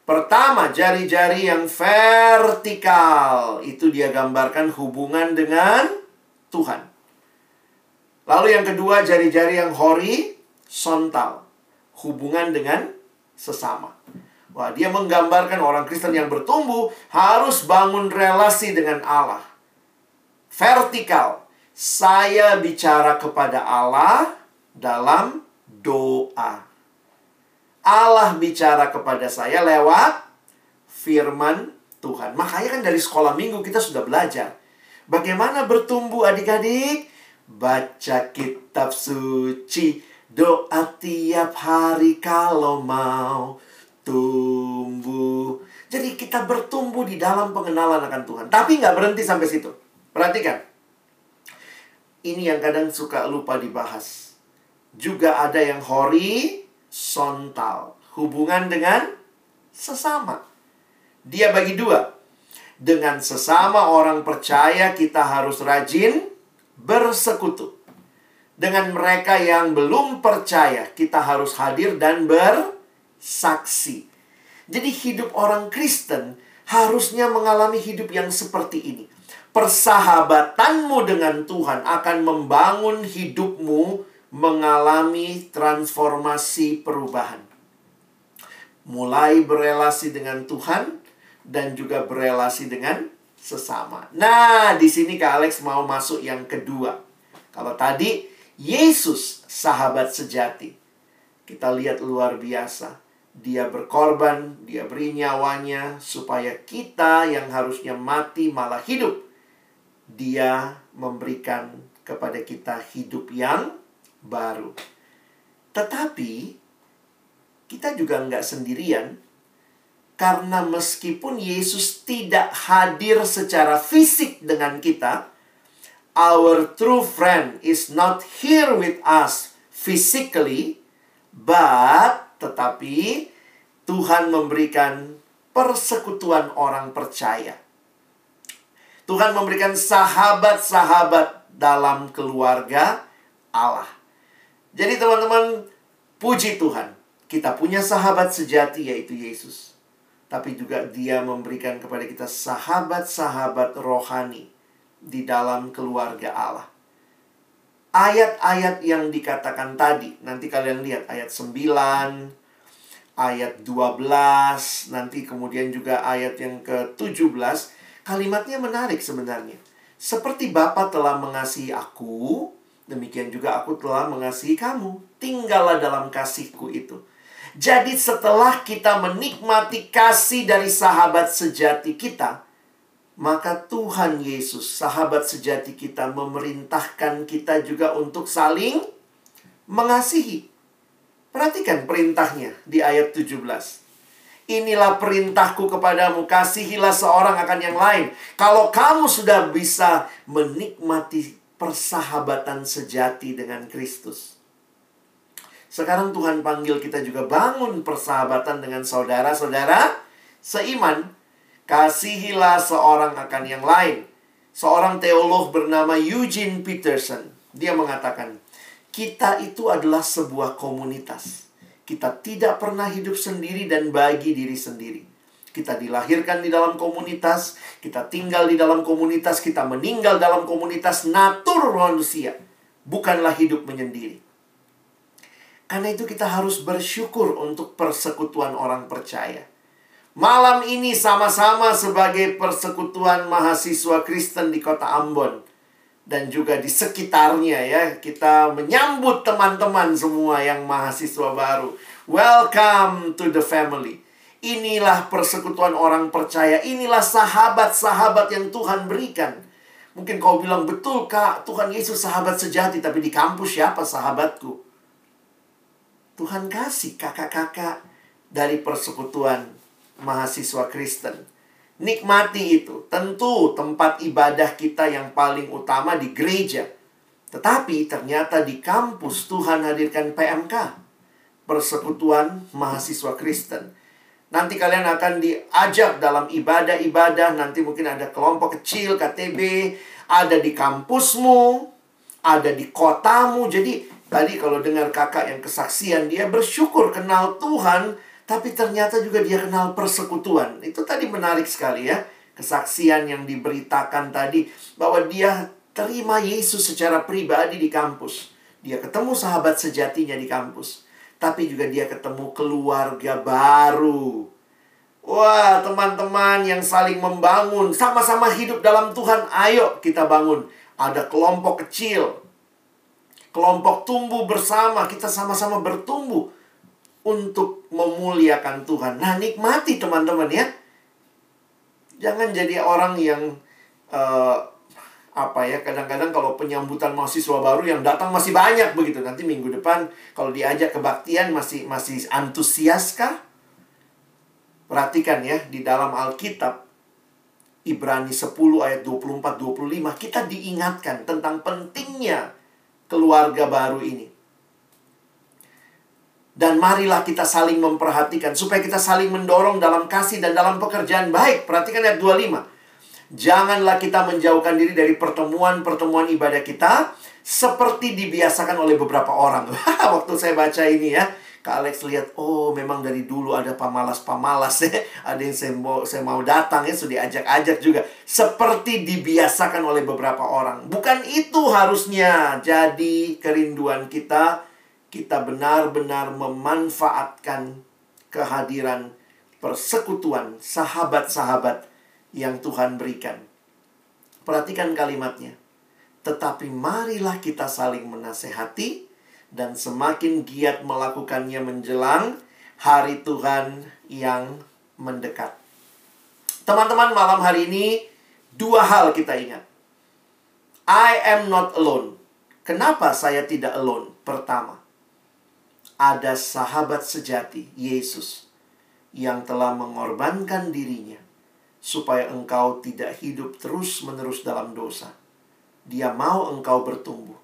Pertama, jari-jari yang vertikal. Itu dia gambarkan hubungan dengan Tuhan. Lalu yang kedua, jari-jari yang horizontal. Hubungan dengan sesama. Wah, dia menggambarkan orang Kristen yang bertumbuh harus bangun relasi dengan Allah. Vertikal. Saya bicara kepada Allah dalam doa. Allah bicara kepada saya lewat firman Tuhan. Makanya kan dari sekolah minggu kita sudah belajar. Bagaimana bertumbuh adik-adik? Baca kitab suci, doa tiap hari kalau mau tumbuh. Jadi kita bertumbuh di dalam pengenalan akan Tuhan. Tapi nggak berhenti sampai situ. Perhatikan. Ini yang kadang suka lupa dibahas. Juga ada yang horizontal. Hubungan dengan sesama. Dia bagi dua. Dengan sesama orang percaya kita harus rajin bersekutu. Dengan mereka yang belum percaya, kita harus hadir dan bersaksi. Jadi hidup orang Kristen harusnya mengalami hidup yang seperti ini. Persahabatanmu dengan Tuhan akan membangun hidupmu mengalami transformasi perubahan. Mulai berelasi dengan Tuhan dan juga berelasi dengan sesama. Nah, di sini Kak Alex mau masuk yang kedua. Kalau tadi Yesus sahabat sejati. Kita lihat luar biasa. Dia berkorban, dia beri nyawanya supaya kita yang harusnya mati malah hidup. Dia memberikan kepada kita hidup yang baru. Tetapi kita juga nggak sendirian karena meskipun Yesus tidak hadir secara fisik dengan kita, our true friend is not here with us physically, but tetapi Tuhan memberikan persekutuan orang percaya. Tuhan memberikan sahabat-sahabat dalam keluarga Allah. Jadi teman-teman, puji Tuhan, kita punya sahabat sejati yaitu Yesus tapi juga dia memberikan kepada kita sahabat-sahabat rohani di dalam keluarga Allah. Ayat-ayat yang dikatakan tadi, nanti kalian lihat ayat 9, ayat 12, nanti kemudian juga ayat yang ke-17, kalimatnya menarik sebenarnya. Seperti Bapa telah mengasihi aku, demikian juga aku telah mengasihi kamu. Tinggallah dalam kasihku itu. Jadi setelah kita menikmati kasih dari sahabat sejati kita, maka Tuhan Yesus, sahabat sejati kita, memerintahkan kita juga untuk saling mengasihi. Perhatikan perintahnya di ayat 17. Inilah perintahku kepadamu, kasihilah seorang akan yang lain. Kalau kamu sudah bisa menikmati persahabatan sejati dengan Kristus, sekarang Tuhan panggil kita juga bangun persahabatan dengan saudara-saudara seiman. Kasihilah seorang akan yang lain. Seorang teolog bernama Eugene Peterson. Dia mengatakan, kita itu adalah sebuah komunitas. Kita tidak pernah hidup sendiri dan bagi diri sendiri. Kita dilahirkan di dalam komunitas, kita tinggal di dalam komunitas, kita meninggal dalam komunitas natur manusia. Bukanlah hidup menyendiri. Karena itu kita harus bersyukur untuk persekutuan orang percaya. Malam ini sama-sama sebagai persekutuan mahasiswa Kristen di kota Ambon dan juga di sekitarnya ya. Kita menyambut teman-teman semua yang mahasiswa baru. Welcome to the family. Inilah persekutuan orang percaya. Inilah sahabat-sahabat yang Tuhan berikan. Mungkin kau bilang, betul kak, Tuhan Yesus sahabat sejati. Tapi di kampus siapa sahabatku? Tuhan kasih kakak-kakak dari persekutuan mahasiswa Kristen. Nikmati itu. Tentu tempat ibadah kita yang paling utama di gereja. Tetapi ternyata di kampus Tuhan hadirkan PMK. Persekutuan Mahasiswa Kristen. Nanti kalian akan diajak dalam ibadah-ibadah. Nanti mungkin ada kelompok kecil, KTB. Ada di kampusmu. Ada di kotamu. Jadi tadi kalau dengar kakak yang kesaksian. Dia bersyukur kenal Tuhan. Tapi ternyata juga dia kenal persekutuan. Itu tadi menarik sekali ya. Kesaksian yang diberitakan tadi. Bahwa dia terima Yesus secara pribadi di kampus. Dia ketemu sahabat sejatinya di kampus. Tapi juga dia ketemu keluarga baru. Wah, teman-teman yang saling membangun, sama-sama hidup dalam Tuhan. Ayo kita bangun. Ada kelompok kecil. Kelompok tumbuh bersama, kita sama-sama bertumbuh untuk memuliakan Tuhan. Nah, nikmati teman-teman ya. Jangan jadi orang yang uh, apa ya kadang-kadang kalau penyambutan mahasiswa baru yang datang masih banyak begitu. Nanti minggu depan kalau diajak kebaktian masih masih antusias kah? Perhatikan ya di dalam Alkitab Ibrani 10 ayat 24 25 kita diingatkan tentang pentingnya keluarga baru ini. Dan marilah kita saling memperhatikan supaya kita saling mendorong dalam kasih dan dalam pekerjaan baik. Perhatikan ayat 25 Janganlah kita menjauhkan diri dari pertemuan-pertemuan ibadah kita seperti dibiasakan oleh beberapa orang. Waktu saya baca ini ya, Kak Alex lihat, oh memang dari dulu ada pamalas-pamalas ya. Ada yang saya mau, saya mau datang ya, sudah diajak-ajak juga. Seperti dibiasakan oleh beberapa orang. Bukan itu harusnya jadi kerinduan kita. Kita benar-benar memanfaatkan kehadiran persekutuan sahabat-sahabat yang Tuhan berikan. Perhatikan kalimatnya. Tetapi marilah kita saling menasehati dan semakin giat melakukannya menjelang hari Tuhan yang mendekat. Teman-teman, malam hari ini dua hal kita ingat. I am not alone. Kenapa saya tidak alone? Pertama, ada sahabat sejati, Yesus, yang telah mengorbankan dirinya supaya engkau tidak hidup terus-menerus dalam dosa. Dia mau engkau bertumbuh.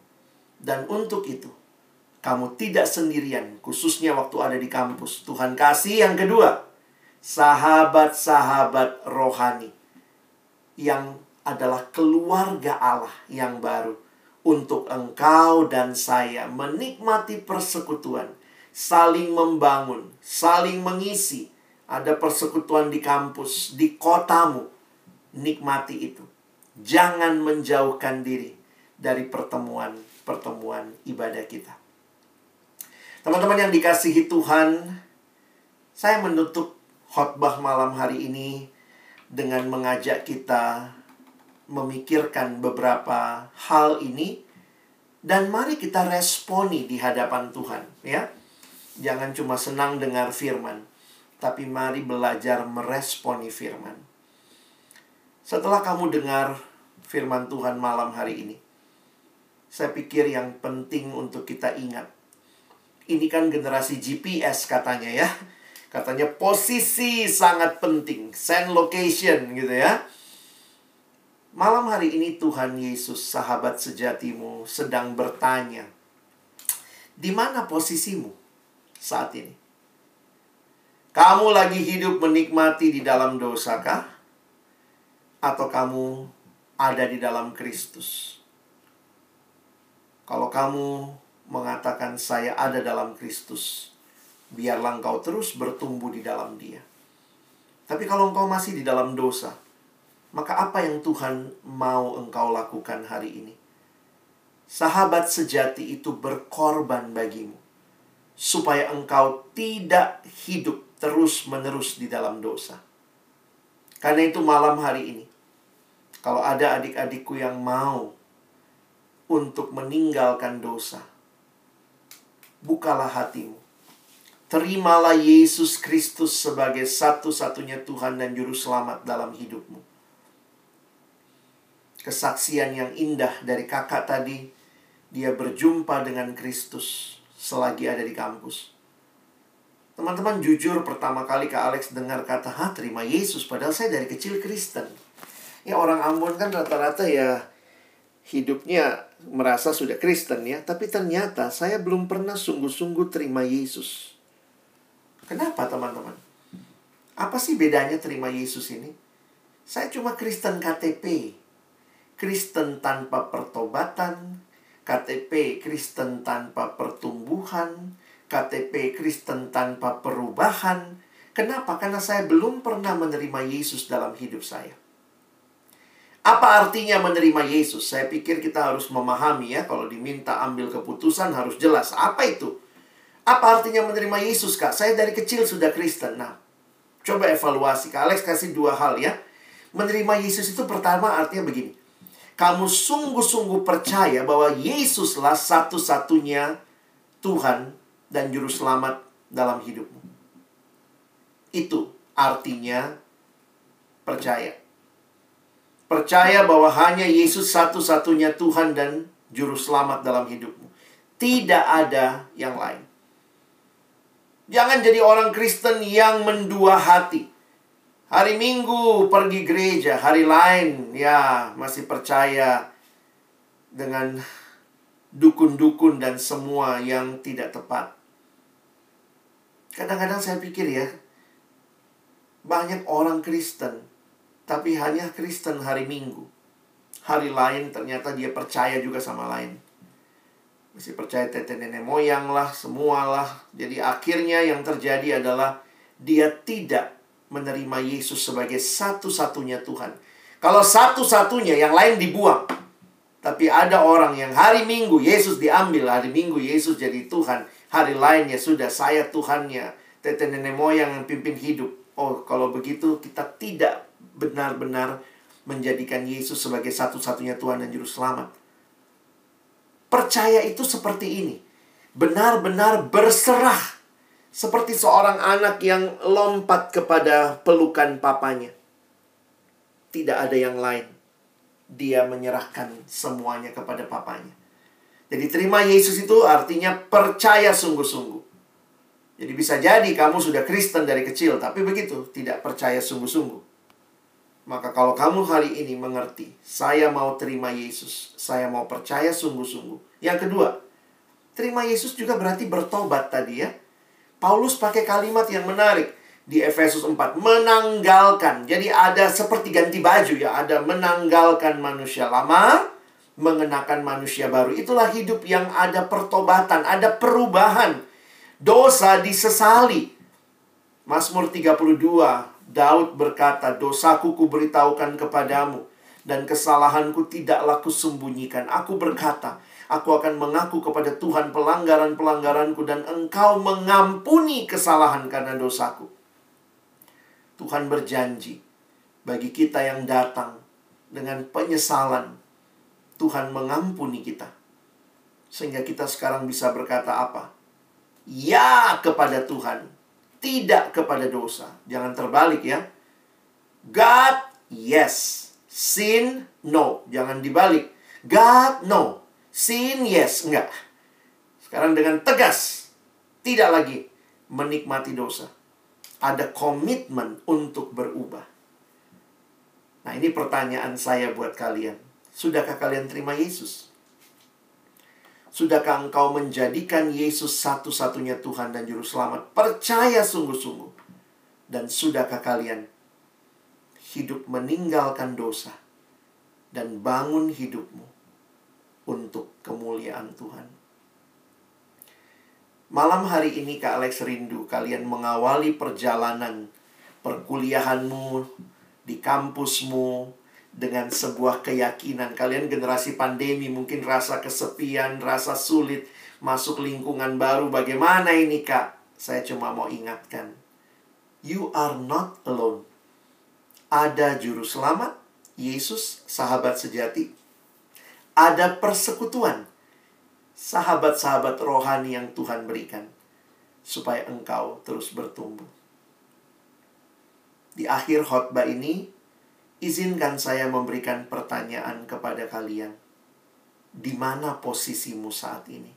Dan untuk itu, kamu tidak sendirian, khususnya waktu ada di kampus. Tuhan kasih yang kedua, sahabat-sahabat rohani yang adalah keluarga Allah yang baru untuk engkau dan saya menikmati persekutuan, saling membangun, saling mengisi, ada persekutuan di kampus, di kotamu. Nikmati itu. Jangan menjauhkan diri dari pertemuan-pertemuan ibadah kita. Teman-teman yang dikasihi Tuhan, saya menutup khotbah malam hari ini dengan mengajak kita memikirkan beberapa hal ini dan mari kita responi di hadapan Tuhan ya. Jangan cuma senang dengar firman tapi mari belajar meresponi firman. Setelah kamu dengar firman Tuhan malam hari ini, saya pikir yang penting untuk kita ingat. Ini kan generasi GPS katanya ya. Katanya posisi sangat penting, send location gitu ya. Malam hari ini Tuhan Yesus, sahabat sejatimu, sedang bertanya, di mana posisimu saat ini? Kamu lagi hidup menikmati di dalam dosakah? Atau kamu ada di dalam Kristus? Kalau kamu mengatakan saya ada dalam Kristus, biarlah engkau terus bertumbuh di dalam dia. Tapi kalau engkau masih di dalam dosa, maka apa yang Tuhan mau engkau lakukan hari ini? Sahabat sejati itu berkorban bagimu, supaya engkau tidak hidup terus-menerus di dalam dosa. Karena itu malam hari ini, kalau ada adik-adikku yang mau untuk meninggalkan dosa, bukalah hatimu. Terimalah Yesus Kristus sebagai satu-satunya Tuhan dan Juru Selamat dalam hidupmu. Kesaksian yang indah dari kakak tadi, dia berjumpa dengan Kristus selagi ada di kampus. Teman-teman jujur pertama kali Kak Alex dengar kata, ha terima Yesus, padahal saya dari kecil Kristen. Ya orang Ambon kan rata-rata ya hidupnya merasa sudah Kristen ya, tapi ternyata saya belum pernah sungguh-sungguh terima Yesus. Kenapa teman-teman? Apa sih bedanya terima Yesus ini? Saya cuma Kristen KTP. Kristen tanpa pertobatan, KTP Kristen tanpa pertumbuhan, KTP Kristen tanpa perubahan. Kenapa? Karena saya belum pernah menerima Yesus dalam hidup saya. Apa artinya menerima Yesus? Saya pikir kita harus memahami ya, kalau diminta ambil keputusan harus jelas. Apa itu? Apa artinya menerima Yesus, Kak? Saya dari kecil sudah Kristen. Nah, coba evaluasi. Kak Alex kasih dua hal ya. Menerima Yesus itu pertama artinya begini. Kamu sungguh-sungguh percaya bahwa Yesuslah satu-satunya Tuhan dan Juru Selamat dalam hidupmu. Itu artinya percaya. Percaya bahwa hanya Yesus satu-satunya Tuhan dan Juru Selamat dalam hidupmu. Tidak ada yang lain. Jangan jadi orang Kristen yang mendua hati. Hari Minggu pergi gereja, hari lain ya masih percaya dengan dukun-dukun dan semua yang tidak tepat. Kadang-kadang saya pikir ya, banyak orang Kristen, tapi hanya Kristen hari Minggu. Hari lain ternyata dia percaya juga sama lain masih percaya tete nenek moyang lah, semualah. Jadi akhirnya yang terjadi adalah dia tidak menerima Yesus sebagai satu-satunya Tuhan. Kalau satu-satunya yang lain dibuang. Tapi ada orang yang hari Minggu Yesus diambil, hari Minggu Yesus jadi Tuhan. Hari lainnya sudah saya Tuhannya. Tete nenek moyang yang pimpin hidup. Oh, kalau begitu kita tidak benar-benar menjadikan Yesus sebagai satu-satunya Tuhan dan Juru Selamat. Percaya itu seperti ini. Benar-benar berserah. Seperti seorang anak yang lompat kepada pelukan papanya. Tidak ada yang lain. Dia menyerahkan semuanya kepada papanya. Jadi terima Yesus itu artinya percaya sungguh-sungguh. Jadi bisa jadi kamu sudah Kristen dari kecil, tapi begitu, tidak percaya sungguh-sungguh. Maka kalau kamu hari ini mengerti, saya mau terima Yesus, saya mau percaya sungguh-sungguh. Yang kedua, terima Yesus juga berarti bertobat tadi ya. Paulus pakai kalimat yang menarik di Efesus 4, menanggalkan. Jadi ada seperti ganti baju ya, ada menanggalkan manusia lama, mengenakan manusia baru. Itulah hidup yang ada pertobatan, ada perubahan. Dosa disesali. Mazmur 32 Daud berkata, dosaku kuberitahukan kepadamu, dan kesalahanku tidaklah kusembunyikan. Aku berkata, aku akan mengaku kepada Tuhan pelanggaran-pelanggaranku, dan engkau mengampuni kesalahan karena dosaku. Tuhan berjanji bagi kita yang datang dengan penyesalan, Tuhan mengampuni kita. Sehingga kita sekarang bisa berkata apa? Ya kepada Tuhan tidak kepada dosa. Jangan terbalik ya. God, yes. Sin, no. Jangan dibalik. God, no. Sin, yes. Enggak. Sekarang dengan tegas. Tidak lagi menikmati dosa. Ada komitmen untuk berubah. Nah ini pertanyaan saya buat kalian. Sudahkah kalian terima Yesus? Sudahkah engkau menjadikan Yesus satu-satunya Tuhan dan Juru Selamat? Percaya sungguh-sungguh. Dan sudahkah kalian hidup meninggalkan dosa dan bangun hidupmu untuk kemuliaan Tuhan? Malam hari ini Kak Alex rindu kalian mengawali perjalanan perkuliahanmu di kampusmu, dengan sebuah keyakinan. Kalian generasi pandemi mungkin rasa kesepian, rasa sulit masuk lingkungan baru. Bagaimana ini, Kak? Saya cuma mau ingatkan. You are not alone. Ada juru selamat, Yesus, sahabat sejati. Ada persekutuan, sahabat-sahabat rohani yang Tuhan berikan. supaya engkau terus bertumbuh. Di akhir khotbah ini, izinkan saya memberikan pertanyaan kepada kalian. Di mana posisimu saat ini?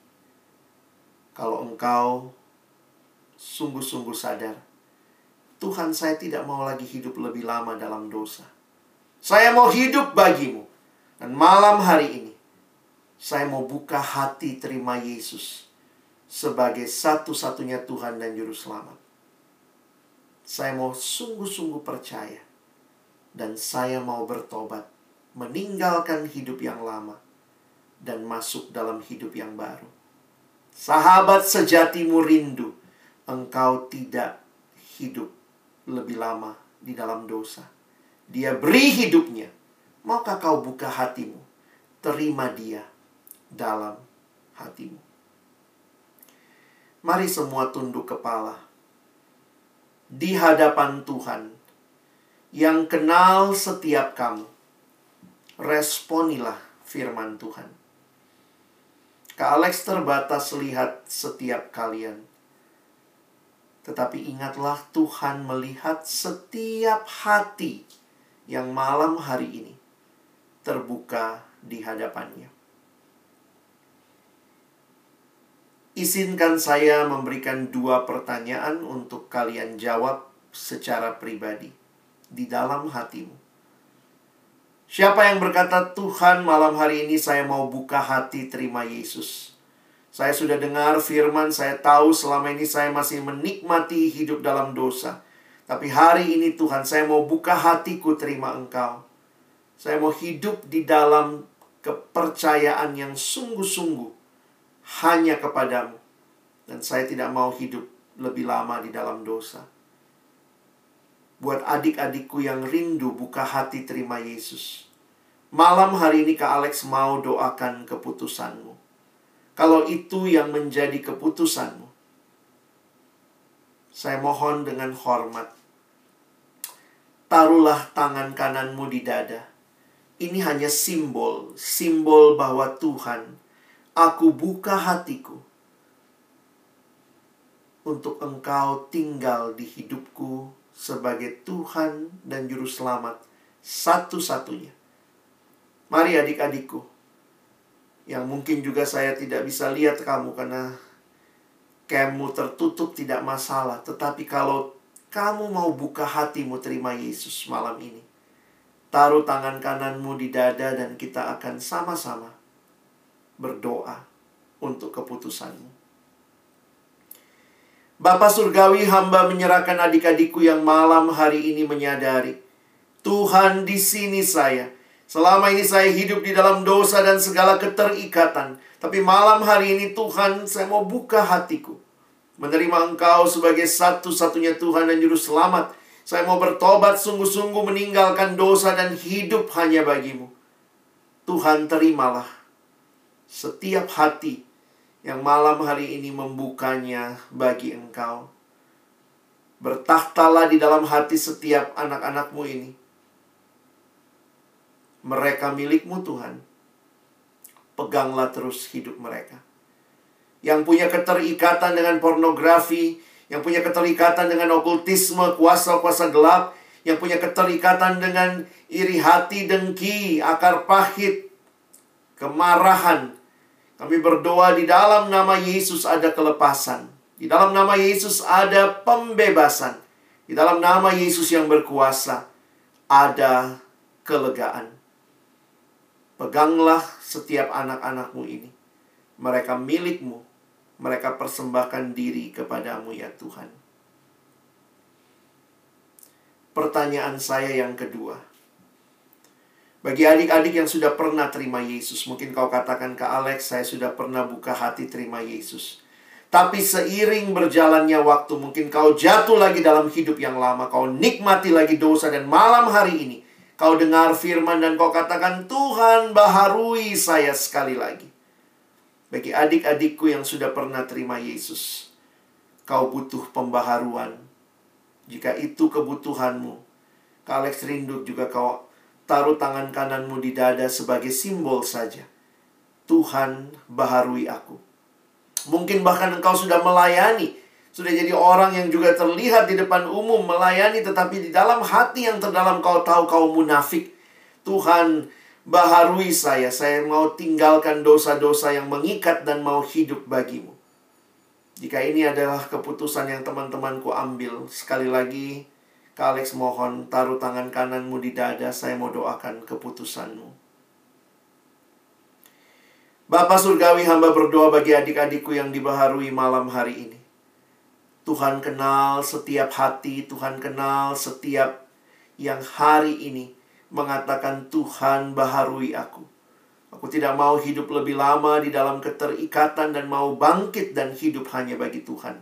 Kalau engkau sungguh-sungguh sadar, Tuhan saya tidak mau lagi hidup lebih lama dalam dosa. Saya mau hidup bagimu. Dan malam hari ini, saya mau buka hati terima Yesus sebagai satu-satunya Tuhan dan Juru Selamat. Saya mau sungguh-sungguh percaya dan saya mau bertobat, meninggalkan hidup yang lama dan masuk dalam hidup yang baru. Sahabat sejatimu rindu, engkau tidak hidup lebih lama di dalam dosa. Dia beri hidupnya, maka kau buka hatimu, terima dia dalam hatimu. Mari semua tunduk kepala di hadapan Tuhan yang kenal setiap kamu. Responilah firman Tuhan. Kak Alex terbatas lihat setiap kalian. Tetapi ingatlah Tuhan melihat setiap hati yang malam hari ini terbuka di hadapannya. Izinkan saya memberikan dua pertanyaan untuk kalian jawab secara pribadi di dalam hatimu. Siapa yang berkata, "Tuhan, malam hari ini saya mau buka hati terima Yesus"? Saya sudah dengar firman, saya tahu selama ini saya masih menikmati hidup dalam dosa. Tapi hari ini Tuhan, saya mau buka hatiku terima Engkau. Saya mau hidup di dalam kepercayaan yang sungguh-sungguh hanya kepadamu. Dan saya tidak mau hidup lebih lama di dalam dosa. Buat adik-adikku yang rindu buka hati terima Yesus. Malam hari ini Kak Alex mau doakan keputusanmu. Kalau itu yang menjadi keputusanmu. Saya mohon dengan hormat. Taruhlah tangan kananmu di dada. Ini hanya simbol, simbol bahwa Tuhan Aku buka hatiku untuk Engkau tinggal di hidupku sebagai Tuhan dan Juru Selamat satu-satunya. Mari adik-adikku, yang mungkin juga saya tidak bisa lihat kamu karena kamu tertutup tidak masalah. Tetapi kalau kamu mau buka hatimu terima Yesus malam ini, taruh tangan kananmu di dada dan kita akan sama-sama berdoa untuk keputusanmu. Bapak Surgawi hamba menyerahkan adik-adikku yang malam hari ini menyadari. Tuhan di sini saya. Selama ini saya hidup di dalam dosa dan segala keterikatan. Tapi malam hari ini Tuhan saya mau buka hatiku. Menerima engkau sebagai satu-satunya Tuhan dan Juru Selamat. Saya mau bertobat sungguh-sungguh meninggalkan dosa dan hidup hanya bagimu. Tuhan terimalah setiap hati yang malam hari ini membukanya bagi engkau. Bertahtalah di dalam hati setiap anak-anakmu ini. Mereka milikmu Tuhan. Peganglah terus hidup mereka. Yang punya keterikatan dengan pornografi, yang punya keterikatan dengan okultisme, kuasa-kuasa gelap, yang punya keterikatan dengan iri hati, dengki, akar pahit, kemarahan, kami berdoa di dalam nama Yesus ada kelepasan. Di dalam nama Yesus ada pembebasan. Di dalam nama Yesus yang berkuasa ada kelegaan. Peganglah setiap anak-anakmu ini. Mereka milikmu. Mereka persembahkan diri kepadamu ya Tuhan. Pertanyaan saya yang kedua. Bagi adik-adik yang sudah pernah terima Yesus, mungkin kau katakan ke Alex, saya sudah pernah buka hati terima Yesus. Tapi seiring berjalannya waktu, mungkin kau jatuh lagi dalam hidup yang lama, kau nikmati lagi dosa dan malam hari ini kau dengar firman dan kau katakan, Tuhan baharui saya sekali lagi. Bagi adik-adikku yang sudah pernah terima Yesus, kau butuh pembaharuan. Jika itu kebutuhanmu, Alex rindu juga kau Taruh tangan kananmu di dada sebagai simbol saja. Tuhan baharui aku. Mungkin bahkan engkau sudah melayani Sudah jadi orang yang juga terlihat di depan umum melayani tetapi di dalam hati yang terdalam kau tahu kau munafik. Tuhan baharui saya. Saya mau tinggalkan dosa-dosa yang mengikat dan mau hidup bagimu. Jika ini adalah keputusan yang teman-temanku ambil, sekali lagi, Kak Alex mohon taruh tangan kananmu di dada, saya mau doakan keputusanmu. Bapak Surgawi hamba berdoa bagi adik-adikku yang dibaharui malam hari ini. Tuhan kenal setiap hati, Tuhan kenal setiap yang hari ini mengatakan Tuhan baharui aku. Aku tidak mau hidup lebih lama di dalam keterikatan dan mau bangkit dan hidup hanya bagi Tuhan.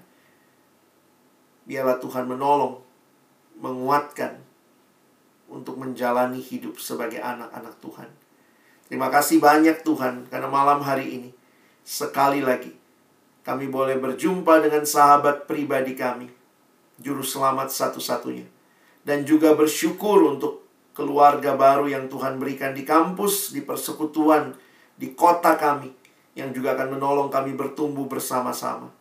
Biarlah Tuhan menolong, menguatkan untuk menjalani hidup sebagai anak-anak Tuhan. Terima kasih banyak Tuhan karena malam hari ini sekali lagi kami boleh berjumpa dengan sahabat pribadi kami, juru selamat satu-satunya. Dan juga bersyukur untuk keluarga baru yang Tuhan berikan di kampus, di persekutuan, di kota kami, yang juga akan menolong kami bertumbuh bersama-sama.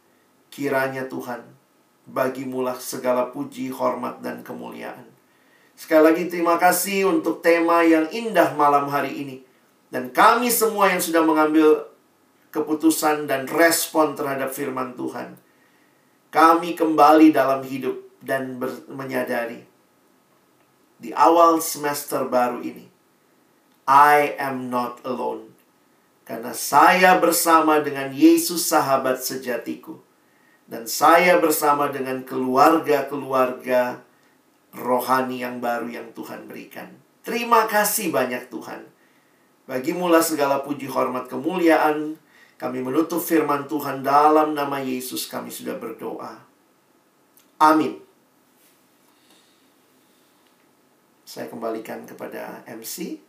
Kiranya Tuhan, bagimulah segala puji, hormat, dan kemuliaan. Sekali lagi terima kasih untuk tema yang indah malam hari ini. Dan kami semua yang sudah mengambil keputusan dan respon terhadap firman Tuhan. Kami kembali dalam hidup dan menyadari di awal semester baru ini. I am not alone. Karena saya bersama dengan Yesus sahabat sejatiku. Dan saya bersama dengan keluarga-keluarga rohani yang baru yang Tuhan berikan. Terima kasih banyak Tuhan. Bagimulah segala puji hormat kemuliaan. Kami menutup firman Tuhan dalam nama Yesus kami sudah berdoa. Amin. Saya kembalikan kepada MC.